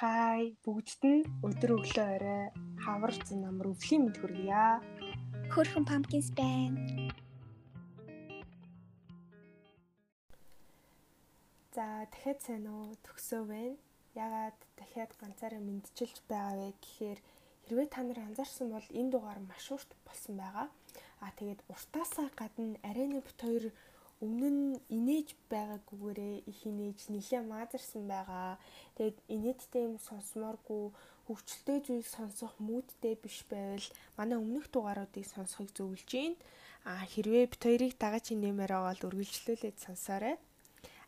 Хай бүгдд нь өдөр өглөө орой хавар зэн намар өвлийн мэд хүргье. Хөрхөн pumpkins байна. За дахиад сайн уу төгсөө байна. Ягаад дахиад ганцаараа мэдчилж байгаа вэ гэхээр хэрвээ та нар анзаарсан бол энэ дугаар маш урт болсон байгаа. А тэгээд уртаасаа гадна нэг бит хоёр өмнө нь инээж байгаагүйгээрээ их инээж нэлээ маазарсан байгаа. Тэгээд инээдтэй юм сонсомооргүй хөвчлөлтэй зүйл сонсох мүүдтэй биш байвал манай өмнөх дугааруудыг сонсохыг зөвлөж байна. А хэрвээ бит хоёрыг дагаачийн нэмээр байгаа бол үргэлжлүүлээд сонсоорой.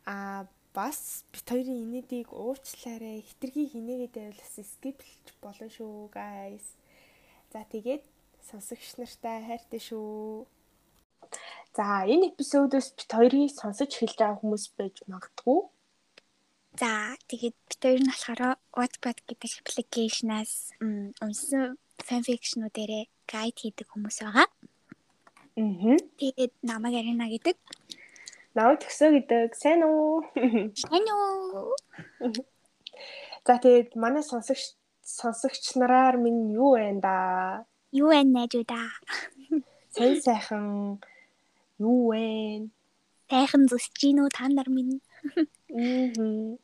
А бас бит хоёрын инээдийг уучлаарай. Хитрхи хинээгээд байвал скиплж болно шүү, guys. За тэгээд сонсогч нартай хайртай шүү. За энэ эпизодоос бит хоёрыг сонсож эхэлж байгаа хүмүүс байж магадгүй. За тэгээд бит хоёр нь болохоор Wattpad гэдэг аппликейшнаас унсан фанфикшнүүдэрээ гайд хийдэг хүмүүс байгаа. Аа. Тэгээд намайг Арина гэдэг. Намайг төгсөө гэдэг. Сайн уу? Сайн уу? За тэгээд манай сонсогч сонсогч нараар минь юу вэ да? Юу вэ найзуудаа? Сайн сайхан Юу вэ? Тайхан зүсэж гин үү та нар минь? Аа.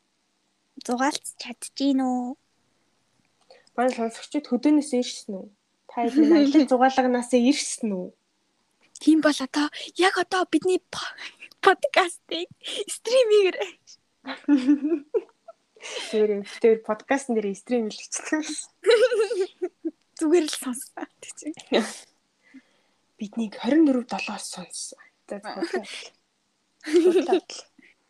Зугаалц чадчихээн үү? Манай сонсогчид хөдөөнөөс ирсэн үү? Та энэ аялал зугаалганаас ирсэн үү? Тийм бол одоо яг одоо бидний подкастыг стримигээр Тэр тэр подкаст нэр стрим хийчихсэн. Зүгээр л сонссоо тийм биднийг 24-7-оос сонссон. За худлаа.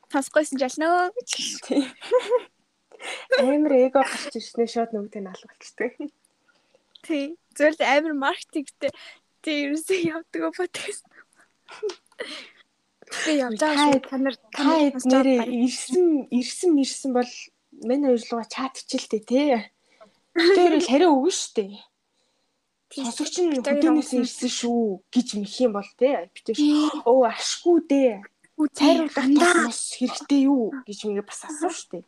Сонсгойсон жаалнаа гэж. Амар эго гарч ирснээр шууд нөгөөдөө нь алга болчихдаг. Тий. Зөвл амар маркетингтэй тий ерөөсөө явдаг подкаст. Тий явж байгаа та нар та нэрээ ирсэн ирсэн ирсэн бол мань хоёрлогоо чат хичээлтэй тий. Тэр л хариу өгнө штэ сонсогч нь хөдөөнөөс ирсэн шүү гэж мэх юм бол те битээ өө ашгүй дээ. Цайруулах бас хэрэгтэй юу гэж ингээ бас асуув штэ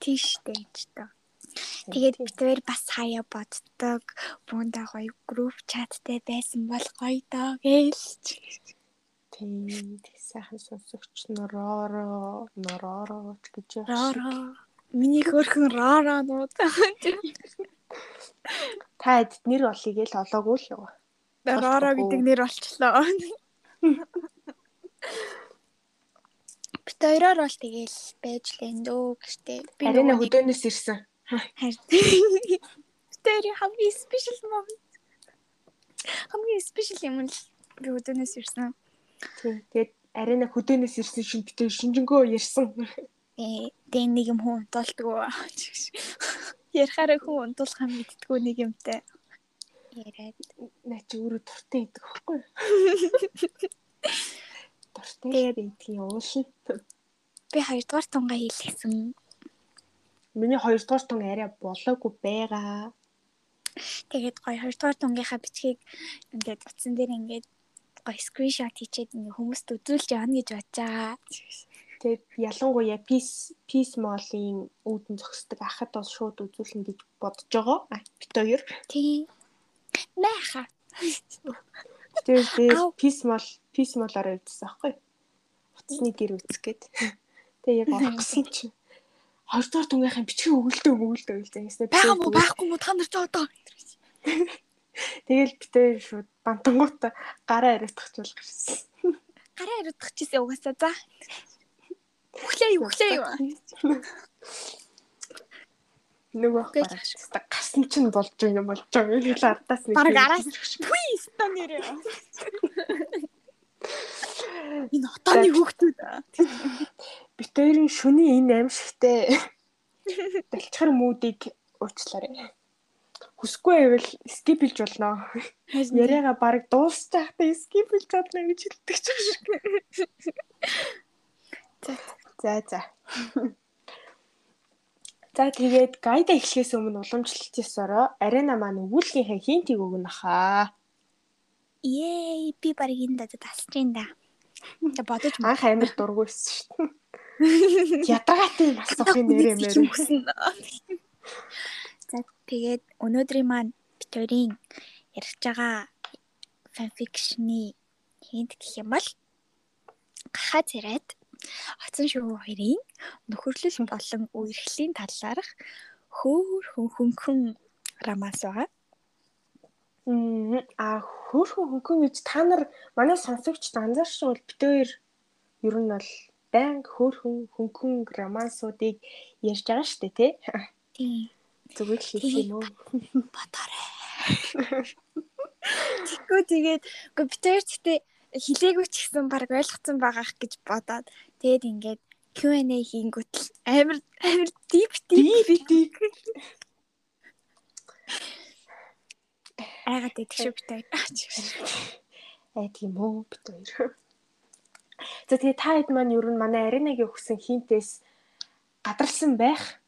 тийш дээ ч та Тэгээд хоёр бас хаяа боддог. Буундаа гоё групп чаттай байсан бол гоё доо гэлч. Тийм сайхан сонсогч нороо нороо гэж. Роо. Миний хөрхөн роо нууд. Та эд нэр болъё гээл олоогүй л юу? Рора гэдэг нэр болчлоо. Бид хоёроор бол тэгээл байж лэн дөө гэжтэй. Би арина хөдөөнөөс ирсэн. Харин. Тэр хамгийн спешиал момент. Хамгийн спешиал юм л би хөдөөнөөс ирсэн. Тийм. Тэгээд арина хөдөөнөөс ирсэн шин бид шинжэнгөө ярьсан. Э, тэг нэг юм хүн тултгоо ярихаараа хүн унтуулах юм мэдтгүү нэг юмтай. Яриад наа чи өөрөө дуртай гэдэг байхгүй юу? Дуртай байдгийг уулна. Би хоёрдугаар тунгаа хийлгэсэн. Миний хоёрдугаар тун арай болоогүй байгаа. Тэгээд гоё хоёрдугаар тунгийнхаа бичгийг ингээд утсан дээр ингээд гоё скриншот хийчихэд ингээ хүмүүст үзүүлж явна гэж бодчаа. Тэгээд ялангуяа peace peace mall-ийн үүдэн зогсдог ахад бол шууд үзүүлнэ гэж бодож байгаа. Бит хоёр. Тий. Мэха. Тэгээд peace mall peace mall-аар үзсэн аахгүй. Утасны гэр үзэх гээд. Тэгээ яг орохсон чи. Хоёрдугаар тунгийнхын бичгийн өгөлдөө гэж зангиснаа. Бага мó байхгүй мó та нар ч одоо. Тэгэл битээ шууд бантангуудаа гараа яриадах ч бол гарсан. Гараа чийсээ угаасаа за. Юу өглөө юу. Нөгөө бараг гасан чинь болж юм болж байгаа юм л ардаас нэг. Бараг араас пүй ста нэрээ. Энэ отооны хүүхдүүд. Бит хоёрын шүний энэ аимшигтэй дэлчхэр мүүдийг уучлаарай. Хүсгүй байвал скип хийж болно. Яриагаа бараг дуусчихтай скип хийж чадна гэж хэлдэг ч шиг. За За за. За тэгээд гайда эхлэхээс өмнө уламжлалт ёсороо арена маань өгүүлгийнхээ хинтийг өгнө хаа. Ее би баг энэ даа тасч ин да. За бодож анх амир дургуйсэн шүү дээ. Ядгаатын асуухын нэрээ мэрэ. За тэгээд өнөөдрийн маань бит хоёрын ярих байгаа фанфикшны хинт гэх юм бол гахаа царайд оцсон шүү хоёрын нөхөрлөл болон үерхлийн талаарх хөөр хүн хөнгөн романс байгаа. А хөөрхөн хөнгөн гэж та нар манай сонсогчд анзаарсан бол бит хоёр ер нь бол банк хөөрхөн хөнгөн романсуудыг ярьж байгаа шүү дээ тий. Тийм. Зүгээр л хэлсэн үү? Батарэ. Тэгвэл тэгээд үгүй бит хоёр гэхдээ хилээгүй ч гэсэн баг ойлгоцсон байгаах гэж бодоод тэгээд ингээд Q&A хийнгүүт л амар амар deep deep deep Айгаад идэх шүү бит хоёр. Аа тийм үү бит хоёр. За тэгээ та хэд маань ер нь манай аренагийн өгсөн хинтээс гадарсан байх.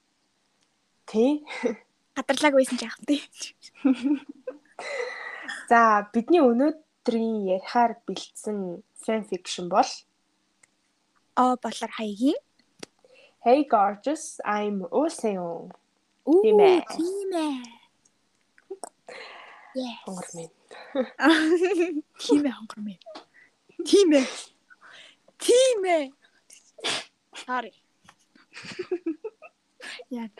Тий. Гадарлаагүйсэн ч яах вэ? За бидний өнөөдрийн ярихаар бэлдсэн fan fiction бол О болоор хаягийн Hey gorgeous I'm Oseon. Тийм ээ. тийм ээ. Yes. Хонгор минь. Тийм ээ хонгор минь. Тийм ээ. Тийм ээ. Sorry. Яа.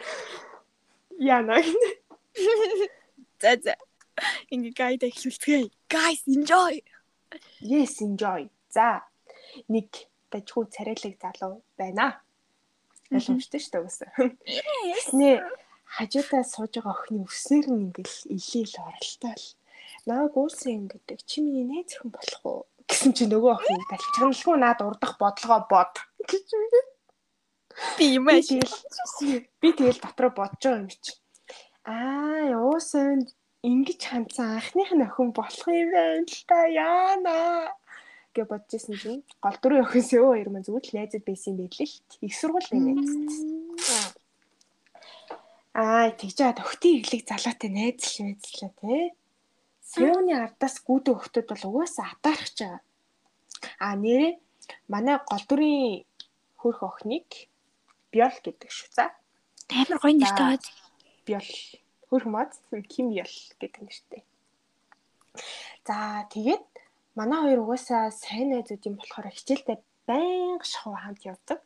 Яна. За за. Ингээ гайд эхлүүлцгээе. Guys enjoy. Yes enjoy. За нэг дажгүй царайлаг залуу байна. Ойлгомжтой шүү дээ үгүй. Yes. Нэ хажуудаа сууж байгаа охины өснөр нь ингээл илээл оролтой л. Наа гуйсан гэдэг чи миний найз охин болох уу гэсэн чи нөгөө охин талчганалгүй наад урдах бодлогоо бод гэж. Би юм аа. Би тэгэл дотроо бодож байгаа юм чи. Аа юусан ингэж хандсан анхных нь охин болох юм байна л та яана гэж бодчихсон чинь гол дөрөв охин сэв хоёр маань зүгээр л найзад байсан юм байлээ л. Их сургууль байна. Аа тэгж яа төгтийн ирлэг залуутай найзлж найзлаа те. Сэвний ардаас гүйдэг өхтөд бол угаасаа атаарах ч байгаа. Аа нэрээ манай гол дүрийн хөрх охиныг Бёл гэдэг шүү. За. Амар гоё нэртэй бод. Бёл хөрх мод Ким Бёл гэдэг нэртэй. За тэгээд манай хоёр угаасаа сайн найзууд юм болохоор хичээлдээ байнга шахуу хамт явдаг.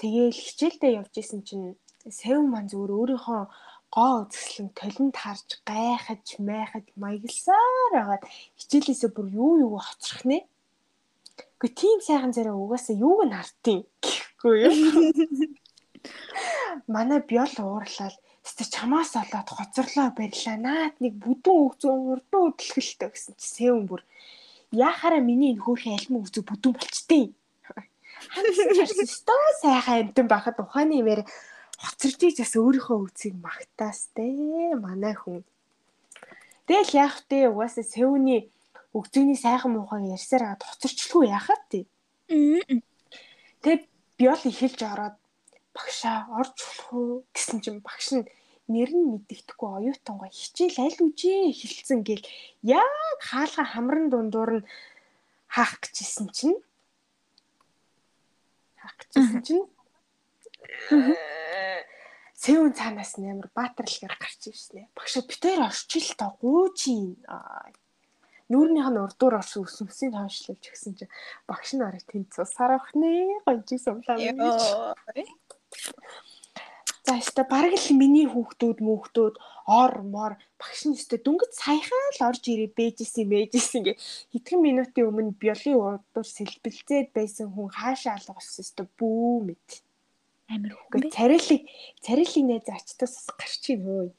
Тэгээл хичээлдээ явж исэн чинь Сэв маань зүгээр өөрийнхөө гоо үзэсгэлэн толинд харж гайхаж майхаж маягласаар агаад хичээлээсээ бүр юу юу хоцрох нэ. Гэхдээ тийм сайхан зэрэг угаасаа юуг нь хартыг гэхгүй юу. Манай биол уурлал Өстө чамаас олоод хоцорлоо барьлаа. Наад нэг бүдүүн өгзөө урдуу хөдөлгөлтэй гэсэн чи сэвэн бүр яхаараа миний энэ хөөрхөн альмын өгзөө бүдүүн болчтой. Чарсан стоо сайхан амтан байхад ухааны юмэр хоцорч ийж бас өөрийнхөө үцгийг магтаас те манай хүн. Тэгэл яах вэ? Угаасаа сэвний өгзөний сайхан муухайг ярьсаар хаад хоцорчлгүй яахаа тий. Тэг биол ихэлж ороод багшаа орж болох уу гэсэн чинь багш нь нэр нь мэддэхгүй оюутан гоо хичээл аль үжээ эхэлсэн гэл яг хаалга хамран дундуур нь хаах гэжсэн чинь хаах гэжсэн чинь Сэвэн цаанаас нэмэр баатарлахаар гарч ирсэн. Багшаа битээр орчил та гуучийн. Нүүрнийх нь урдуур орсон өсөмсийг хойшлуулж гисэн чинь багш нь арай тэнд цусаар авахны гонжиг сумлаа гэж. За өстө бараг л миний хүүхдүүд мөнхтүүд ор мор багш нь өстө дүнгэд саяхан л орж ирээ бэжсэн мэжсэн гэ хэдхэн минутын өмнө биолын урдуур сэлбэлзээд байсан хүн хаашаа алга болсон өстө бүү мэд Амар Гэхдээ царайлыг царайлыг нэ зачтаас гарч ийн хөөе.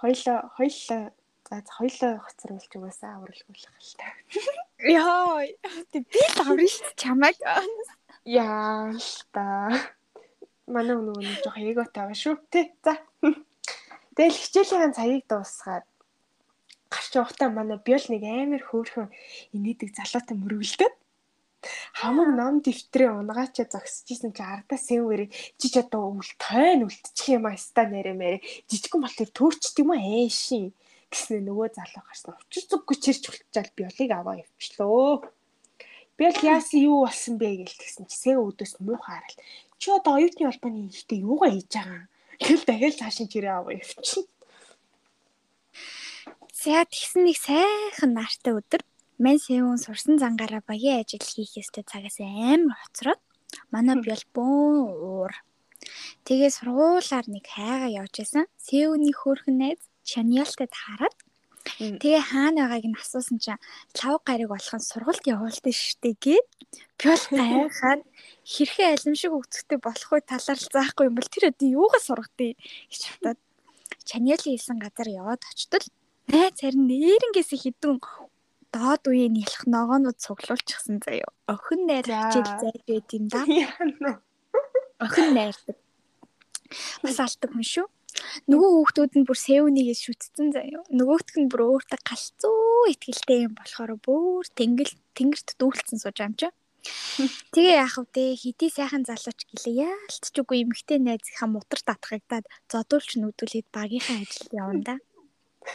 Хоёлоо хоёлоо за хоёлоо хоцруулж угаасаа авралгуулах л та. Яа, би даврын шүү чамайг. Яа л та. Манай нөгөө нэг жоох эго таваа шүү. Тэ. За. Тэгэл хичээлийн цагийг дуусгаад гарч явахдаа манай биол нэг амар хөөрхөн инээдэг залуутай мөргөлдөд хамаг ном дэвтрээ унгаачаа зогсчихсэн чи ардаа сэвэрээ чи ч одоо үл тойн үлдчих юм аа ста нэрэ мэрэ жижигэн болтыг төөрчдөг юм ээшин гэснээр нөгөө залуу гарсан учир зүггүй чирч болчаал би олыг аваа явчлаа. Би л яасан юу болсон бэ гэж тэгсэн чи сэ өдөөс муухай харал. Чи одоо оюутны холбооны ихтэй юугаа хийж байгаа юм? Тэгэл дахиад цааш нь чирээ аваа явчихна. За тэгсэн нэг сайхан нартай өдөр Мэн Сеун сурсан зангаараа багийн ажил хийх ёстой цагаас амар хоцроод манай бялбон уур. Тэгээ сургуулаар нэг хайгаа явж исэн. Сеуний хөөрхөн найз Чаньялтад хараад Тэгээ хаана байгааг нь асуусан чинь лав гариг болох нь сургалт явуулдаг штеп гээд пёл гайхаад хэрхэн алимшиг өгцөгтэй болох вэ талаар заахгүй юм бол тэр өдөө юугаа сургадгийг гэж бодоод Чаньяли хэлсэн газар яваад очтол найз харин нэрнгээс хідэн доод үеийн нэлэх ногоонууд цуглуулчихсан заяо. Охин найр хичээл зайд байт юм да. Охин найрдаг. Бас алдаг хүн шүү. Нөгөө хүүхдүүд нь бүр сэвнийгээ шүтцэн заяа. Нөгөөх нь бүр өөртөө галзуу ихтгэлтэй юм болохоор бүр тэнгэл тэнгэрт дүүлцэн сууж юм чи. Тэгээ яах вэ? Хитий сайхан залууч гэлээ яалтч үгүй эмхтэй найзынхаа мутар татхагдаад зодуулч нүдүүлээд багийнхаа ажилд явна да.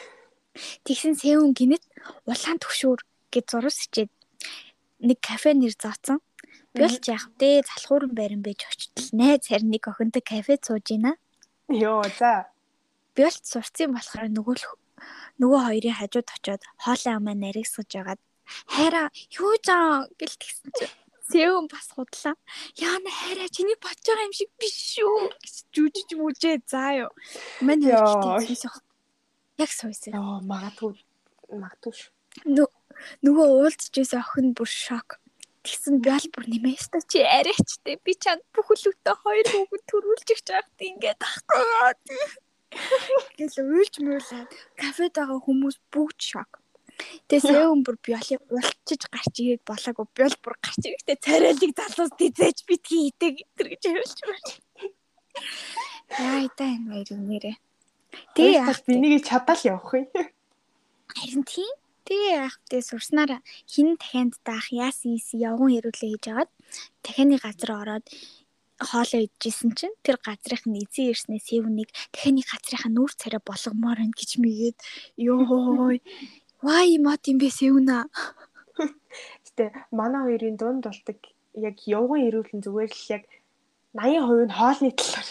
Тэгсэн сэвэн гинэт улаан төгшүүр гэж зурус хичээд нэг кафе нэр зооцсон. Би ч яах вэ? Залхууран байран байж очтол найз харин нэг охинтой кафе сууж ийна. Йоо за. Би бол сурцсан болохоор нөгөө нөгөө хоёрын хажууд очиод хоолой амаа наригсгаж байгаад хайраа юу заа гэл тэгсэн чи Сэвэн бас худлаа. Яана хайраа чиний бодож байгаа юм шиг биш шүү гэж жүжиж мүжээ заа юу. Мань хэлчихсэн. Яг суусан. Оо магадгүй магадгүй шүү. Нөгөө уулзж байсан охин бүр шок. Тэгсэн аль бүр нэмээстэй чи арайчтэй. Би чанд бүхэлдээ хоёр хүүхэд төрүүлж их жаахт ингээд ахгүй. Гэл уйлж муулаад кафед байгаа хүмүүс бүгд шок. Тэгээ сэвэн бүр биолыг улчиж гарч ирээд болоогүй. Биол бүр гарч ирэхдээ царайлыг залуус дизэж битгий идэг тэр гэж хэлж байна. Яа та энэ хоёр нэрээ. Тэгээ яах би нэгийг чадаал явах юм. Харин тийм Тэгээ яах вэ сурснаар хин дахианд даах яасан ийс явган ирүүлээ хийж агаад дахианы газар ороод хоолоо идчихсэн чинь тэр газрынх нь эзэн ирснээс сэвнийг дахианы газрынхаа нүүр царай болгомоор байна гэж мэгээд ёо вай мот юм бэ сэвнэ? Гэтээ манай хоёрын дунд болдог яг явган ирүүлэн зүгээр л яг 80% нь хоолны талаар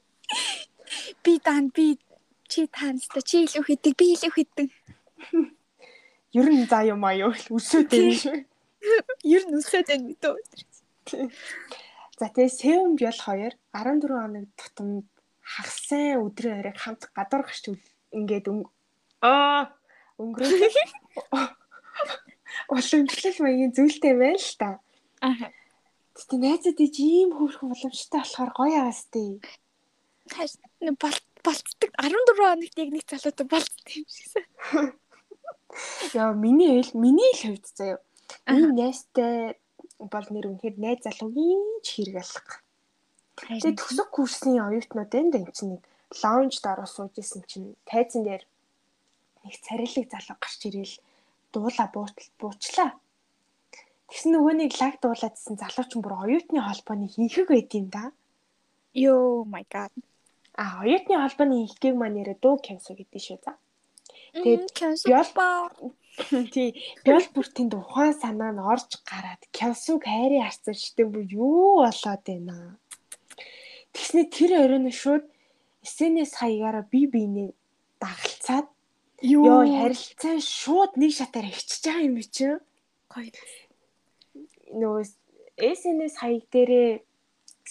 би дан би чи таанста чи илүү хийдэг би илүү хийдэг Ер нь заа юм аа юу өсөөд байна шүү. Ер нь өсөөд байна мэдөө. За тэгээ Сэвэн Бял хоёр 14 хоног тутамд хагасан өдрийн оройг хамт гадуур гарч ингээд аа өнгөрөөд уламжлал маягийн зүйлтэй байна л та. Аа. Гэтэ найзад ич ийм хөөрхөн уламжтай болохоор гоё аастай. Хаш болцдог 14 хоногт яг нэг залуутай болцдог юм шигсэн. Яа миний хэл миний л хувьд заяа. Миний найстай бол нэр үнэхээр найз залуугийн ч хэрэг алга. Тэгээ төгсөх курсны оюутнууд энэ дэм чинь нэг лаунжд ороо сууж исэн чинь тайзан дээр нэг царилэг залуу гарч ирээл дуула буучлаа. Тэгсэн нөгөө нэг лаг дуулаадсэн залууч бүр оюутны холбооны хийхэг байд юм да. Йоо my god. А оюутны холбооны хийхгийг маань нэрэ дуу кэнсо гэдэг шүү за. Тэгээд Бёлба тий Бёл бүртийн ухаан санаа нь орж гараад Кявсуг хайрын харцар штэ бүр юу болоод байна. Тэгснэ тэр оройн шууд СНС хаягаараа би биенээ дагалцаад ёо харилцаа шууд нэг шатаар хичиж байгаа юм чи. Гоё. Нөгөө СНС хаяг дээрээ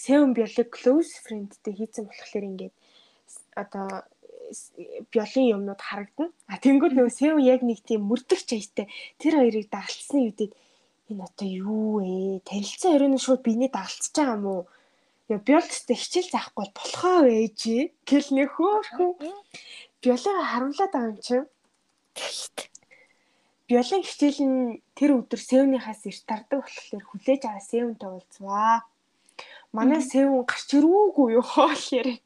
Seven Biolog close friendтэй хийцэн болохоор ингээд одоо биолын юмнууд харагдана. А тэнгууд нөгөө Сэв яг нэг тийм мөрдөх чаястай тэр хоёрыг дагалцсны үедээ энэ одоо юу вэ? Танилцсан оройн шууд биний дагалцж байгаа юм уу? Яа биолтстэй хичээл заахгүй болохоо вэж гэл нэг хөөхөн биолыг харуулад байгаа юм чинь. Биолын хичээл нь тэр өдөр Сэвнийхаас эрт тардаг болохоор хүлээж аваа Сэвнтэй уулзваа. Манай Сэвн гарч ирүүгүй юу хоол яриа.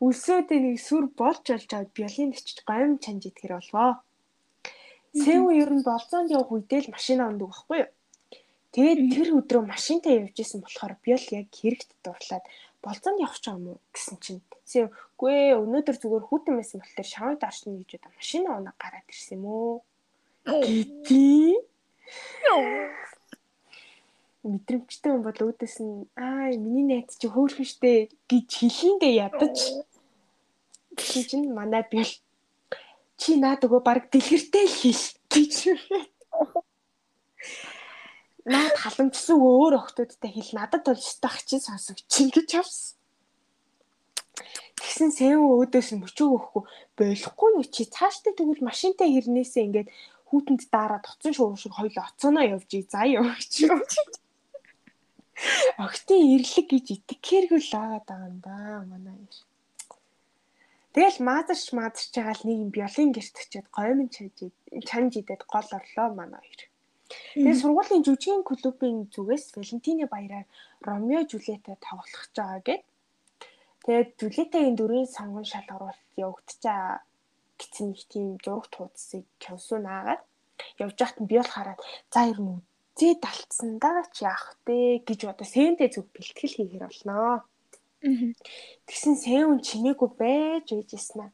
Өсөөдөө нэг сүр болж олж аваад биолин бичиж гомь чанж идэхэр болвоо. Сэв ер нь болцоонд явах үедээ л машина ундаг байхгүй юу? Тэгээд тэр өдрөө машинтай явж исэн болохоор биол яг хэрэгт дурлаад болцоонд явах ч юм уу гэсэн чинь сэв гүй өнөөдөр зүгээр хүүтэн байсан болохоор шавыг даршна гэж удаа машина унаа гараад ирсэн юм уу? Гэти. Мэдрэмжтэй хүн бол өөдөөс нь аа миний найз чи хөөрхөн штэ гэж хэлэндээ ядаж чи чинь манай бил чи наад өгөө баг дэлгэртэй л хэл гэж наад халамжсан өөр охтуудтай хэл надад бол стах чи сонсогч гэж авсан. Тэгсэн сэв өөдөөс нь мөчөг өгөхгүй. Болохгүй юу чи цаашдаа тэгвэл машинтай хэрнээсээ ингээд хүүтэнд дараад оцсон шууруу шиг хоёул оцооноо явж ий заа гэж. Огтын ирлэг гэж итгэхээргүй л агаад байгаа юм да манай ир. Тэгэл маазарч маазарч байгаа л нэг юм биолын гэрт очиод гомн чаж чанж идээд гол орлоо манай ир. Тэгээ сургуулийн жүжигэн клубын зүгээс Валентины баяраар Ромео Жулиетэ тоглох гэж байгаа гэд. Тэгээд Жулиетагийн дөрвийн сонгон шалгаруулалт явагдаж байгаа гэсэн нэг тийм зураг туудсыг Кёсу наагаад явж байхад нь би бол хараад за ер нь зээ далтсан да чи яах вэ гэж одоо сэнтэй зүг бэлтгэл хийхээр болноо. Тэгсэн сэн чимээгүй байж байжсэн аа.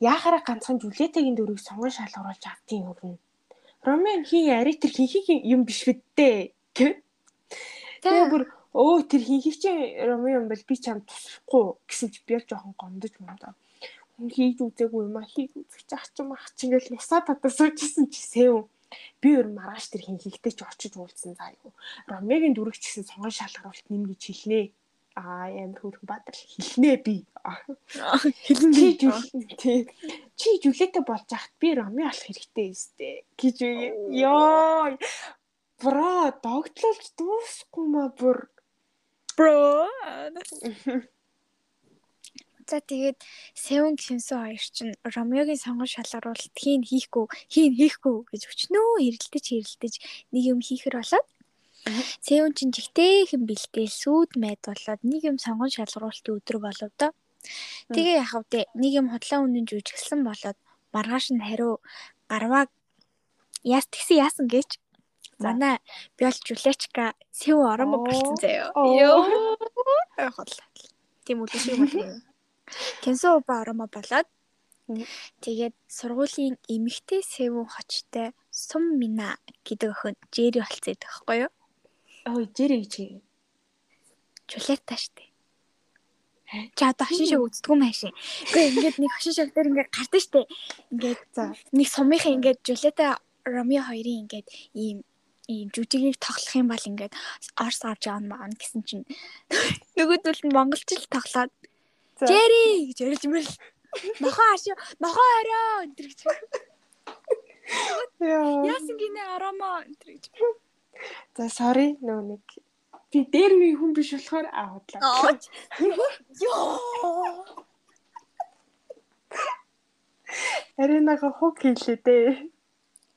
Яахаараа ганцхан Жулиетагийн дөрвийг сонгон шалгаруулж авдیں۔ өрнө. Ромео хий аритер хийхийг юм биш гэдээ. Тэгээ бүр өө тэр хийхийг чи Ромео юм бол би чамд тусахгүй гэсэн чи би яг жоохон гомдож мандаа хийж үзээгүй юм а хийж үзэх ах ч юм ах чи ингээл ясаа татар суужсэн чи сэв би өөр маргааш тэр хин хийхтэй ч очиж уулзсан заа юу. Ромегийн дүрэг чсэн сонгон шалгаруулалт нэм гэж хэлнэ. Аа амар хөөрхөн бадар хэлнэ би. Хэлэн чи чи жүлээтэй болж ахт би роме алах хэрэгтэй өстэй гэж ёо бро догтлолж дуусахгүй ма бүр. Бро За тэгээд Севен Кинсо хоёр чинь Ромеогийн сонгон шалгаруулалт хийн хийхгүй, хийн хийхгүй гэж өчнөө хэрэлдэж хэрэлдэж нэг юм хийхэр болоод Севен чинь жигтэйхэн бэлдээл сүйд мэд болоод нэг юм сонгон шалгаруулалтын өдөр болов доо. Тэгээ яхав дээ нэг юм хотлоо үнэн жүжигсэн болоод маргааш нь хариу гарваа яас тэгсэн яасан гэж манай биол жулечка сэв орон болсон заяа. Йоо. Хол. Тийм үл шиг болно. Кенсо уба оромоо болоод тэгээд сургуулийн эмэгтэй сэвэн хочтой Сум Мина гэдэг охин Жэри болцсон байдаг байхгүй юу? Ой, Жэри гэж. Жулетта штэ. Чи одоо хашин шиг үздэггүй машин. Гэхдээ ингээд нэг хашин шиг дээр ингээд гардаг штэ. Ингээд нэг сумынхаа ингээд Жулетта Ромео хоёрын ингээд ийм ийм жүжигийг тоглох юм бол ингээд орс авч явна маан гэсэн чинь нөгөөдөл нь монголчил тоглоод Жэри гэж ярьж мэл. Нохоо хаш нохоо орой энэ гэж. Яа. Яасан гинэ аромоо энэ гэж. За sorry нөө нэг би дээр ми хүн биш болохоор аа худлаа. Йоо. Аринага хог хийлээ дээ.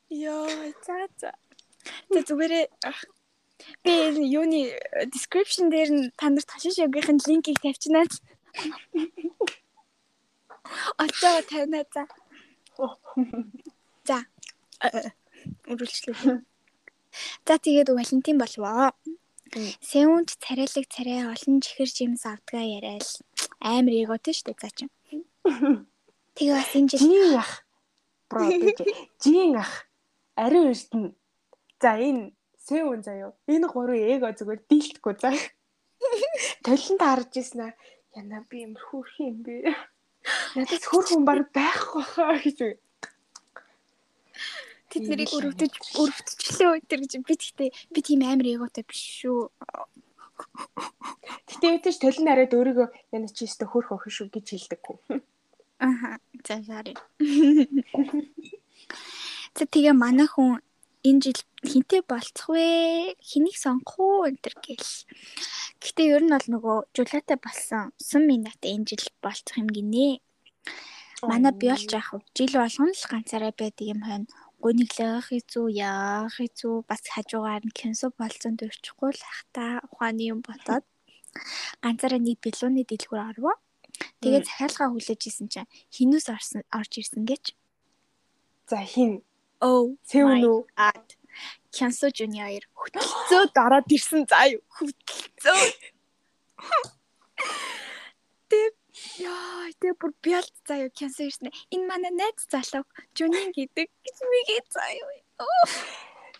Йоо, за за. Тэ зүгээр би юуны description дээр нь та нарт хашин шогийнхын линкийг тавьчихнаа. Очоо тавина за. За. Үргэлжлүүлээ. За тэгээд Валентин болвоо. Сеунч царайлаг царай олон чихэр жимс авдгаа яриад амар эготой штэ за чи. Тэгээ бас энэ жил жин ах. Бро жин ах. Ариун эрдэнэ. За энэ Сеун заяо. Энэ гурван эго зүгээр дийлдэхгүй за. Толинд харж ирсэн аа яна би юм хөөрх юм бэ? Надад хөөрх хүн баг байхгүй хаа гэж үү. Тэд нарыг өрөвдөж өрөвдчихлээ өтер гэж би тэгтээ би тийм амар эготой биш шүү. Гэтэ өөтөж толин хараад өөрийгөө яна чи өстө хөөрх охин шүү гэж хэлдэггүй. Аха. За sorry. За тэгээ манай хүн энэ жил хинтээ болцох вэ? Хэнийг сонгох уу энэ гэл. Гэтэ ер нь бол нөгөө жулаатай болсон сум минут энэ жил болцох юм гинэ. Манай би олж яах вэ? Жил болгоно л ганцаараа байдаг юм байна. Гуниглах хэзүү яах хэзүү бас хажуугаар нь кенсо болцсон дөрчихгүй л ах та ухааны юм ботоод ганцаараа нэг билууны дэлгүүр орвоо. Тэгээд захиалгаа хүлээж исэн чинь хинүүс орсон орж ирсэн гэж. За хин Oh, Сэвэн үү? Кянсо Жуниор хөтөлцөө дараад ирсэн заа юу. Хөтөлцөө. Тэг яа, тэг бүр бялт заа юу Кянсо ирсэн. Энэ манай найз залуу Жунин гэдэг гэж мэгээ заа юу.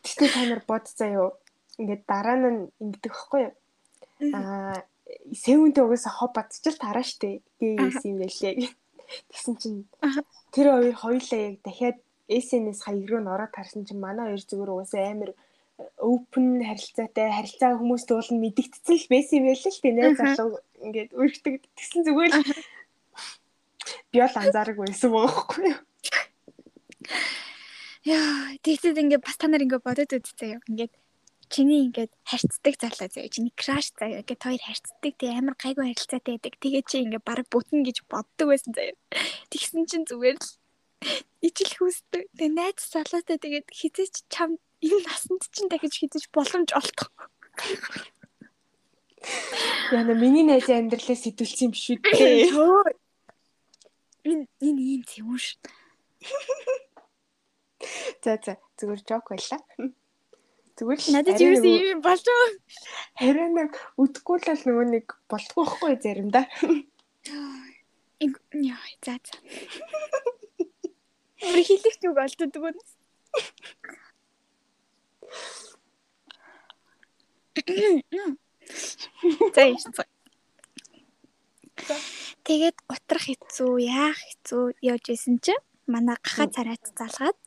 Тэгтээ та нар бод юу. ингээд дараа нь ингэдэг хгүй юу? Аа сэвэнтэй угаасаа хоб бадчил тараа штэ. гээ юм байлээ. Тэгсэн чинь тэр хоёр хоёулаа яг дахиад SNS хаяг руу н ороод харсан чинь манай хоёр зүгээр угаасаа амар open харилцаатай харилцаа хүмүүст уулын мэдэгдсэн л байсан юм байл л тийм найз залуу ингээд өргөдөг тэгсэн зүгээр л би бол анзаараг байсан бохоггүй юу Яа, тэгсэд ингээд бас та нар ингээд бодоод үзтээ юу. Ингээд чиний ингээд харьцдаг залуу заяа. Чиний краш заяа. Ингээд хоёр харьцдаг тэг амар гайгүй харилцаатай байдаг. Тэгээ чи ингээд баг бүтэн гэж боддог байсан заяа. Тэгсэн чинь зүгээр л ижил хүсдэг. Тэг найз залуутай тэгээд хизээч чам энэ насанд чинь дахиж хизэж боломж олдохгүй. Яна миний найзын амьдралаа сэтүүлсэн юм шүү дээ. Энэ энэ ийм юм шүү. За за зүгээр жок байлаа. Зүгээр л надад юу юм болж байгаа. Харин нэг үдэхгүй л нөгөө нэг болтгүй байхгүй заримдаа. Яа, за за. Би хэлэх үг олддог юм. За яасан. Тэгээд утрах хэцүү, яах хэцүү явж исэн чинь манай гахаа царайт залгаад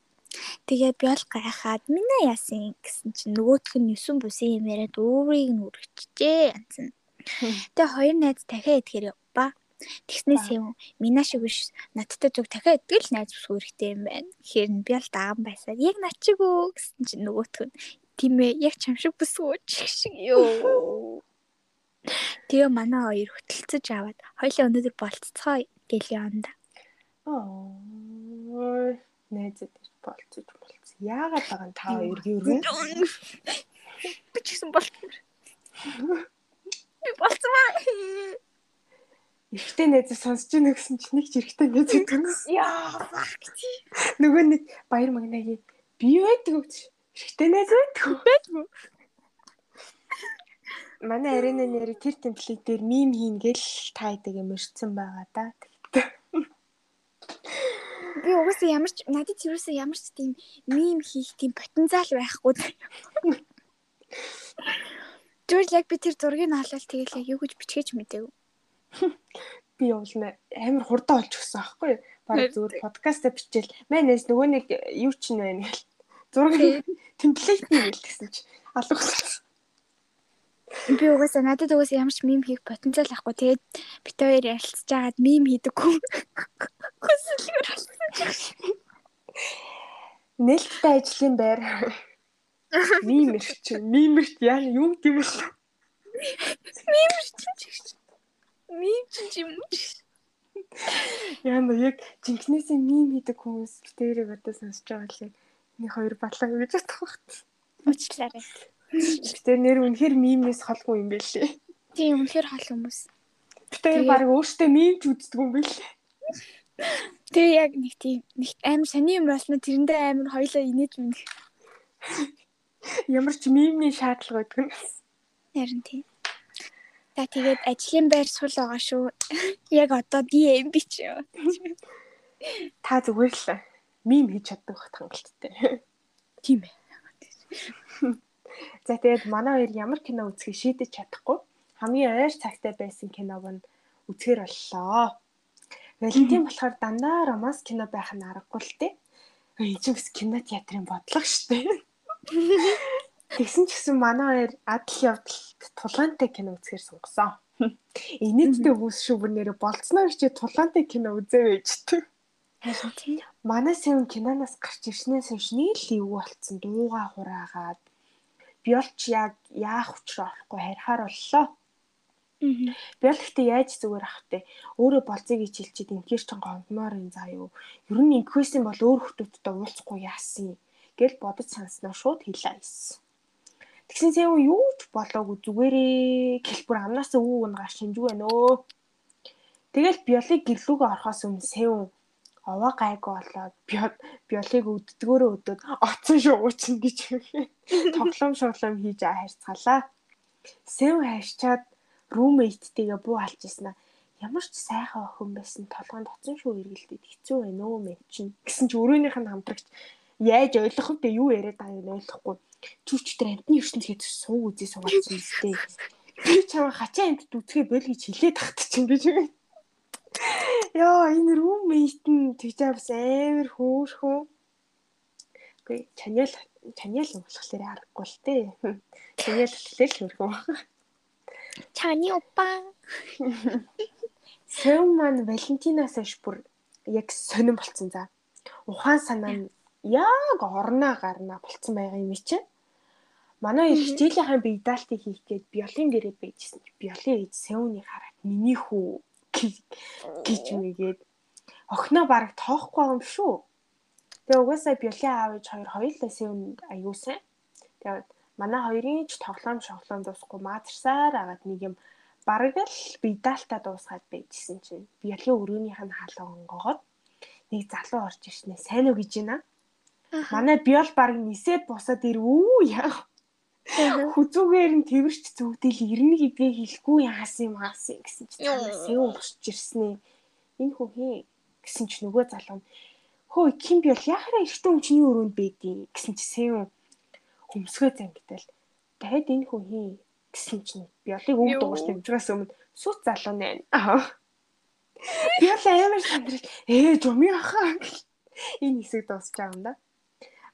Тэгээ би бол гайхаад минь яасан гэсэн чинь нөгөөх нь 9 бусын юм яриад өөрийг нь үргэжжээ янзэн. Тэгээ хоёр найз дахиад идэхээр явба. Тэгснээс юм минь шиг биш надтай зүг дахиад идэл найз ус үүрэгтэй юм байна. Тэгэхээр би бол даган байсаар яг над чиг үү гэсэн чинь нөгөөх нь тийм ээ яг чам шиг бүсгүүч шиг ёо. Тэгээ манай хоёр хөтөлцөж аваад хоёлаа өнөөдөр болццоо гэл яванда. Аа найзад болцож болцсон. Яагаад байгаа нь та хоёр юу? Би ч гэсэн болцсон. Би болцсон маа. Ихтэй найзаа сонсож ийнэ гэсэн чи нэг ч ихтэй найз өгдөгс. Яа. Нөгөө нэг баяр магнагийн би байдаг гэж. Ихтэй найз байдаг. Байдгүй. Манай арена нэр тэр темплейт дээр мим хийн гэл та идэг юм ирсэн байгаа да. би угаасаа ямар ч надад юусэн ямар ч тийм мим хийх тийм потенциал байхгүй. Зүгээр яг би тэр зургийг хаалал тэгэл яг юу гэж бичгээж мэдээв. Би явуулна амар хурдан олж өгсөн аахгүй юу? Бараг зүгээр подкаст бичээл. Манайс нөгөө нэг юу ч нэ гэл. Зураг темплейт гэл гэсэн чи алга болсон. Би угаасаа надад угаасаа ямар ч мим хийх потенциал ахгүй. Тэгээд бит хоёр ярилцж байгаад мим хийдэггүй. Хүсэлгээр болсон. Нээлттэй ажлын байр. Мимэрч, мимэрч яа юу гэм бэ? Мимэрч ч. Юм. Яа нөө яг жинкнээсээ мим хийдэг хүмүүс битээрээ одоо сонсож байгаа л энэ хоёр батлаа гэж бодох багт. Уучлаарай. Гэтэ нэр үнэхээр мимнес холгүй юм бэлээ. Тийм үнэхээр хол хүмүүс. Тэр баг өөртөө мимч үздэг юм бэлээ. Тэр яг нэг тийм нэг амар сони юм болно тэрэндээ амар хоёлоо инээж мэн. Ямар ч мимний шаардлага байдаг нь. Харин тийм. За тэгээд ажлын байр сул байгаа шүү. Яг одоо юм би ч юу. Та зүгээр л мим хийж чаддаг бахт хангалттай. Тийм ээ. За тэгээд манай хоёр ямар кино үзэхийг шийдэж чадахгүй хамгийн ойр цагтай байсан киног нь үзэхэр боллоо. Валентин болохоор дандаа романс кино байх нь аргагүй л дээ. Энэ ч бас кино театрын бодлого шүү дээ. Тэгсэн ч гэсэн манай хоёр адал явдалд тулаантай кино үзэхэр сонгосон. Инээдтэй хүмүүс шүү бүр нэрэ болцсноор чи тулаантай кино үзээ тийм. Манай сэвэн киноноос гарч ирснээс хойш нэг л юу болцсон дууга хураагаад би олч яг яах учраа орохгүй харихаар боллоо. Би бол гэхдээ яаж зүгээр ах вэ? Өөрөө болцыг ичилчихэд инхээр ч гонгомоор энэ заа юу. Ер нь инквестийн бол өөр хүмүүстэй уулзахгүй яасан гэл бодож санснаа шууд хэлээ ийсэн. Тэгсэн сэв юу ч болоогүй зүгээрээ хэлбэр амнаас өвөг нь гарч шинжгүй байна өө. Тэгэл биологи гэрлүүгээ орохоос өмнө сэв овоо гайгүй болоод биологиг өддгөөрөө өдөөд оцсон шуучин гэж тоглоом шоглоом хийж харьцгаалаа. Сэв хайрчаад румейттэйгээ буу алж ийсэн аа. Ямар ч сайхан охин байсан толгойд оцсон шүү эргэлдээд хэцүү байна өө мэн чинь. Гэсэн чи өрөөнийх нь хамтрагч Яаж ойлгох вэ? Юу яриад байгааг нь ойлгохгүй. Чүч тэр амтны ертөнцид сууг үзээ суугаадсан юм сте. Би чам хачаа амт үцгээ бол гэж хилээд тахтчих гэж юм. Яа энэ рүүмейт нь тэгжээ бас амар хөөрхөө. Гүй чаньял чаньял болохоор аргагүй л тээ. Чаньял гэхэл хөөрхөө. Чани опа. Сэв маань Валентинаас хойш бүр яг сонирн болцсон за. Ухаан санаа нь яг орноо гарна болцсон байгаа юм чи. Манай их хичээлийнхаа бигдалтыг хийх гээд биолын гэрээ байжсэн. Биолын ээж Сэвний хараад миний хүү гэж мэгээд охиноо бараг тоохгүй юм шүү. Тэгээ угаасаа биолын аав ээж хоёр хоёулаа Сэвнд аягүй сайн. Тэгээд манай хоёрын ч тоглоом шоглоом дуусахгүй маазарсаар агаад нэг юм бараг л бигдалтаа дуусгаад байжсэн чинь биолын өрөөнийх нь хаалга онгоогоод нэг залуу орж ирснэ сайн уу гэж байна. Манай биол бараг нисээд босоод ирвүү яа. Хүзүүгээр нь тэрвэрч зүгдэл ирнэ гэдгээ хэлэхгүй яасан юм хаасан гэсэн чинь сэв уусч ирснэ. Энэ хүү хий гэсэн чинь нөгөө залуу нь хөө ким биол яхара эртэн хүн чиний өрөөнд байдیں۔ гэсэн чинь сэв хөмсгөө зангидал. Дахиад энэ хүү хий гэсэн чинь биолыг үг дугаарч дэмжгээс өмнө сүт залуу нэ. Биол амар сандрал ээ жумын ахаа. Энэ хэсэг дуусч байгаа юм да.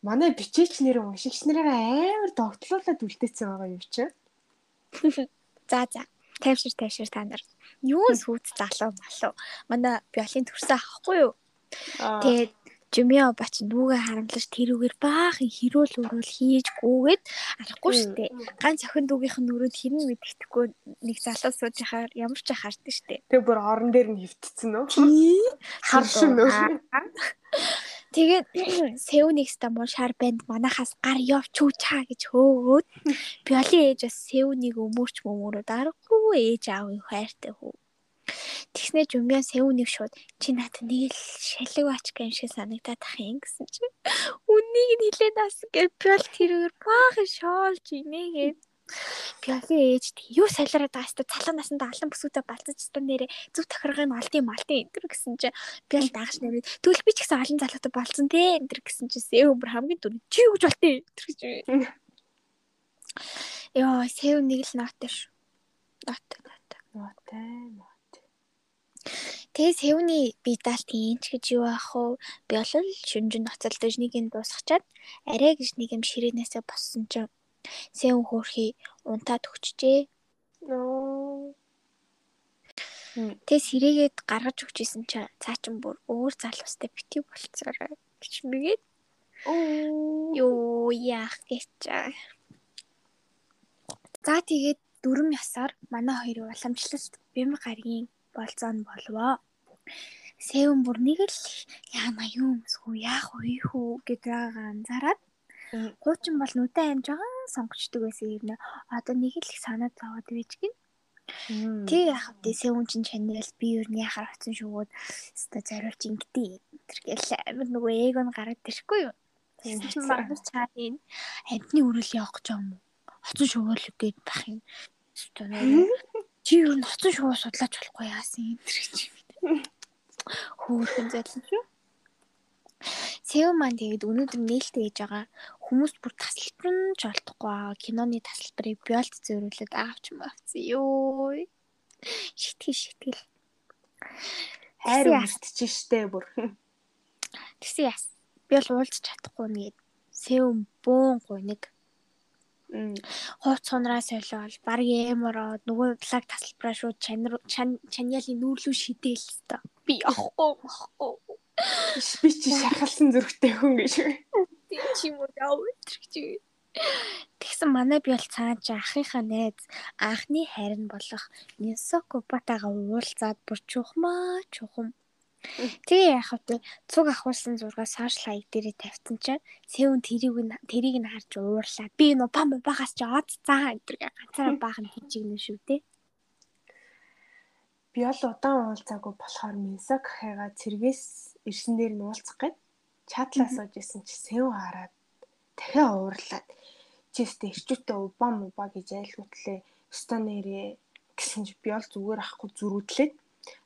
Манай бичээч нэр уншигч нарыг амар догтлуулаад үлдээсэн байгаа юм чи. За за. Тайвшир тайвшир та нар. Юу сүт залуу малуу. Манай биолын төрсөн ахгүй юу? Тэгээд Жумиа бач нүгэ харамлаж тэрүүгээр баахан хэрүүл өрөөл хийж гүгээд арахгүй штэ. Ганц охин дүүгийнх нь өрөөнд хэрэн мэддэхгүй нэг залуу сууж яхаар ямар ч хардсан штэ. Тэгээ бүр орон дээр нь хөвтцэн нөө. Харшин нөө. Тэгээд Сэвникста муу шар банд манахаас гар явч уу чаа гэж хөөгөөд Биоли ээж бас Сэвнийг өмөрч мөмөрөд аргагүй ээж аав юу хайртай хөө. Тэгснэ Жумбян Сэвнийг шууд чи надад нэг л шалиг ач гэм шиг санагдаад ах юм гэсэн чи. Үннийг нь хилээд ас гэж Биол тэрээр баахан шоолж инээгээд Биоли ээж юу салираад байгаа хэвээр цалан насанд алан бүсгүүтэй балцаж та нэрээ зүв тохиргын малтын малтын энтер гэсэн чи Биол даагш нэрээ тэгвэл би ч гэсэн алан залуутай болцсон те энтер гэсэн чи Сэв өмөр хамгийн дөрөв чи юу гэж болтын энтер гэж. Йоо Сэв нэг л нотой ш. Нотой нотой. Нотой. Тэгээ сэвний бидалт ийнч гэж юу аах вэ? Би бол шүнжин ноцолдож нэг юм дуусгачаад арай гэж нэг юм ширээнээсээ боссон чинь сэвэн хөөрхий унтаад өгчжээ. Тэгээ сэрээгээд гаргаж өгчээсэн чинь цаа чин бүр өөр залуустай битгий болцоорой гэж мэгээд Оо. юу яах гэж. За тэгээд дөрөв ясаар манай хоёр уламжлалт бэм гаргийн болцоо нь болвоо. Сэвэн бүр нэг л яана юу юмсгүй яах вэ хүү гэдгийг анзаараад хуучин бол нүдэн амж байгаа сонгочдөг байсан юм. Одоо нэг л их санаад зовоод байж гин. Тэг яах вэ? Сэвэн чин чанал би юу нэг яхаар очсон шүүгүүд өста зориулж ингэдэй. Тэр гэл амир нөгөө ээг нь гараад ирэхгүй юу? Тэгсэн магнар цааны амтны үрэл явах гэж юм уу? Хоцон шүүгөл гээд бах юм. Өста чи юу н хоцон шувуу судлаач болохгүй яасан тэр гэж. Хөөхөн зайлсан шүү. Сэв маань тэгээд өнөөдөр нээлттэй ээж байгаа хүмүүс бүр тасалбар нь ч олдохгүй аа. Киноны тасалбарыг биолд зөөрүүлээд авч мавцсан ёо. Шитгэл шитгэл. Хайр өртөж штэ бүр. Тэгсэн яас. Би бол уулзч чадахгүй нэгэд. Сэв бөөн гуниг хууц сунраас солиол. Баг эмороод нөгөө талаг тасалбараа шууд чанар чаниалын нүүрлүү шидээл хэвээр би явахгүй махгүй би чи шахалсан зүрхтэй хүн гэж тийм ч юм уу яав гэж Тэгсэн манай би бол цааш ахынхаа найз анхны хайр нь болох Нисоко батага уулзаад бүр чухмаа чухам Тэгээ яах вэ? Цуг ахуулсан зургаа сошиал хаяг дээрээ тавьсан чинь Сэвэн тэрийг нь тэрийг нь харж уурлаа. Би нөө пам багаас ч од цаа энэ ганцаараа баахан хийчихнэ шүү дээ. Би бол удаан уулзаагүй болохоор Минсак хайгаа цэргээс ирсэн дээр нь уулзах гээд чатлаа сууж исэн чи Сэвэн хараад дахиад уурлаад чи өстө ирчүүтээ убаа мубаа гэж айлгуутлээ. Өстө нэрээ гэсэн чи би бол зүгээр ахгүй зүрүүдлээд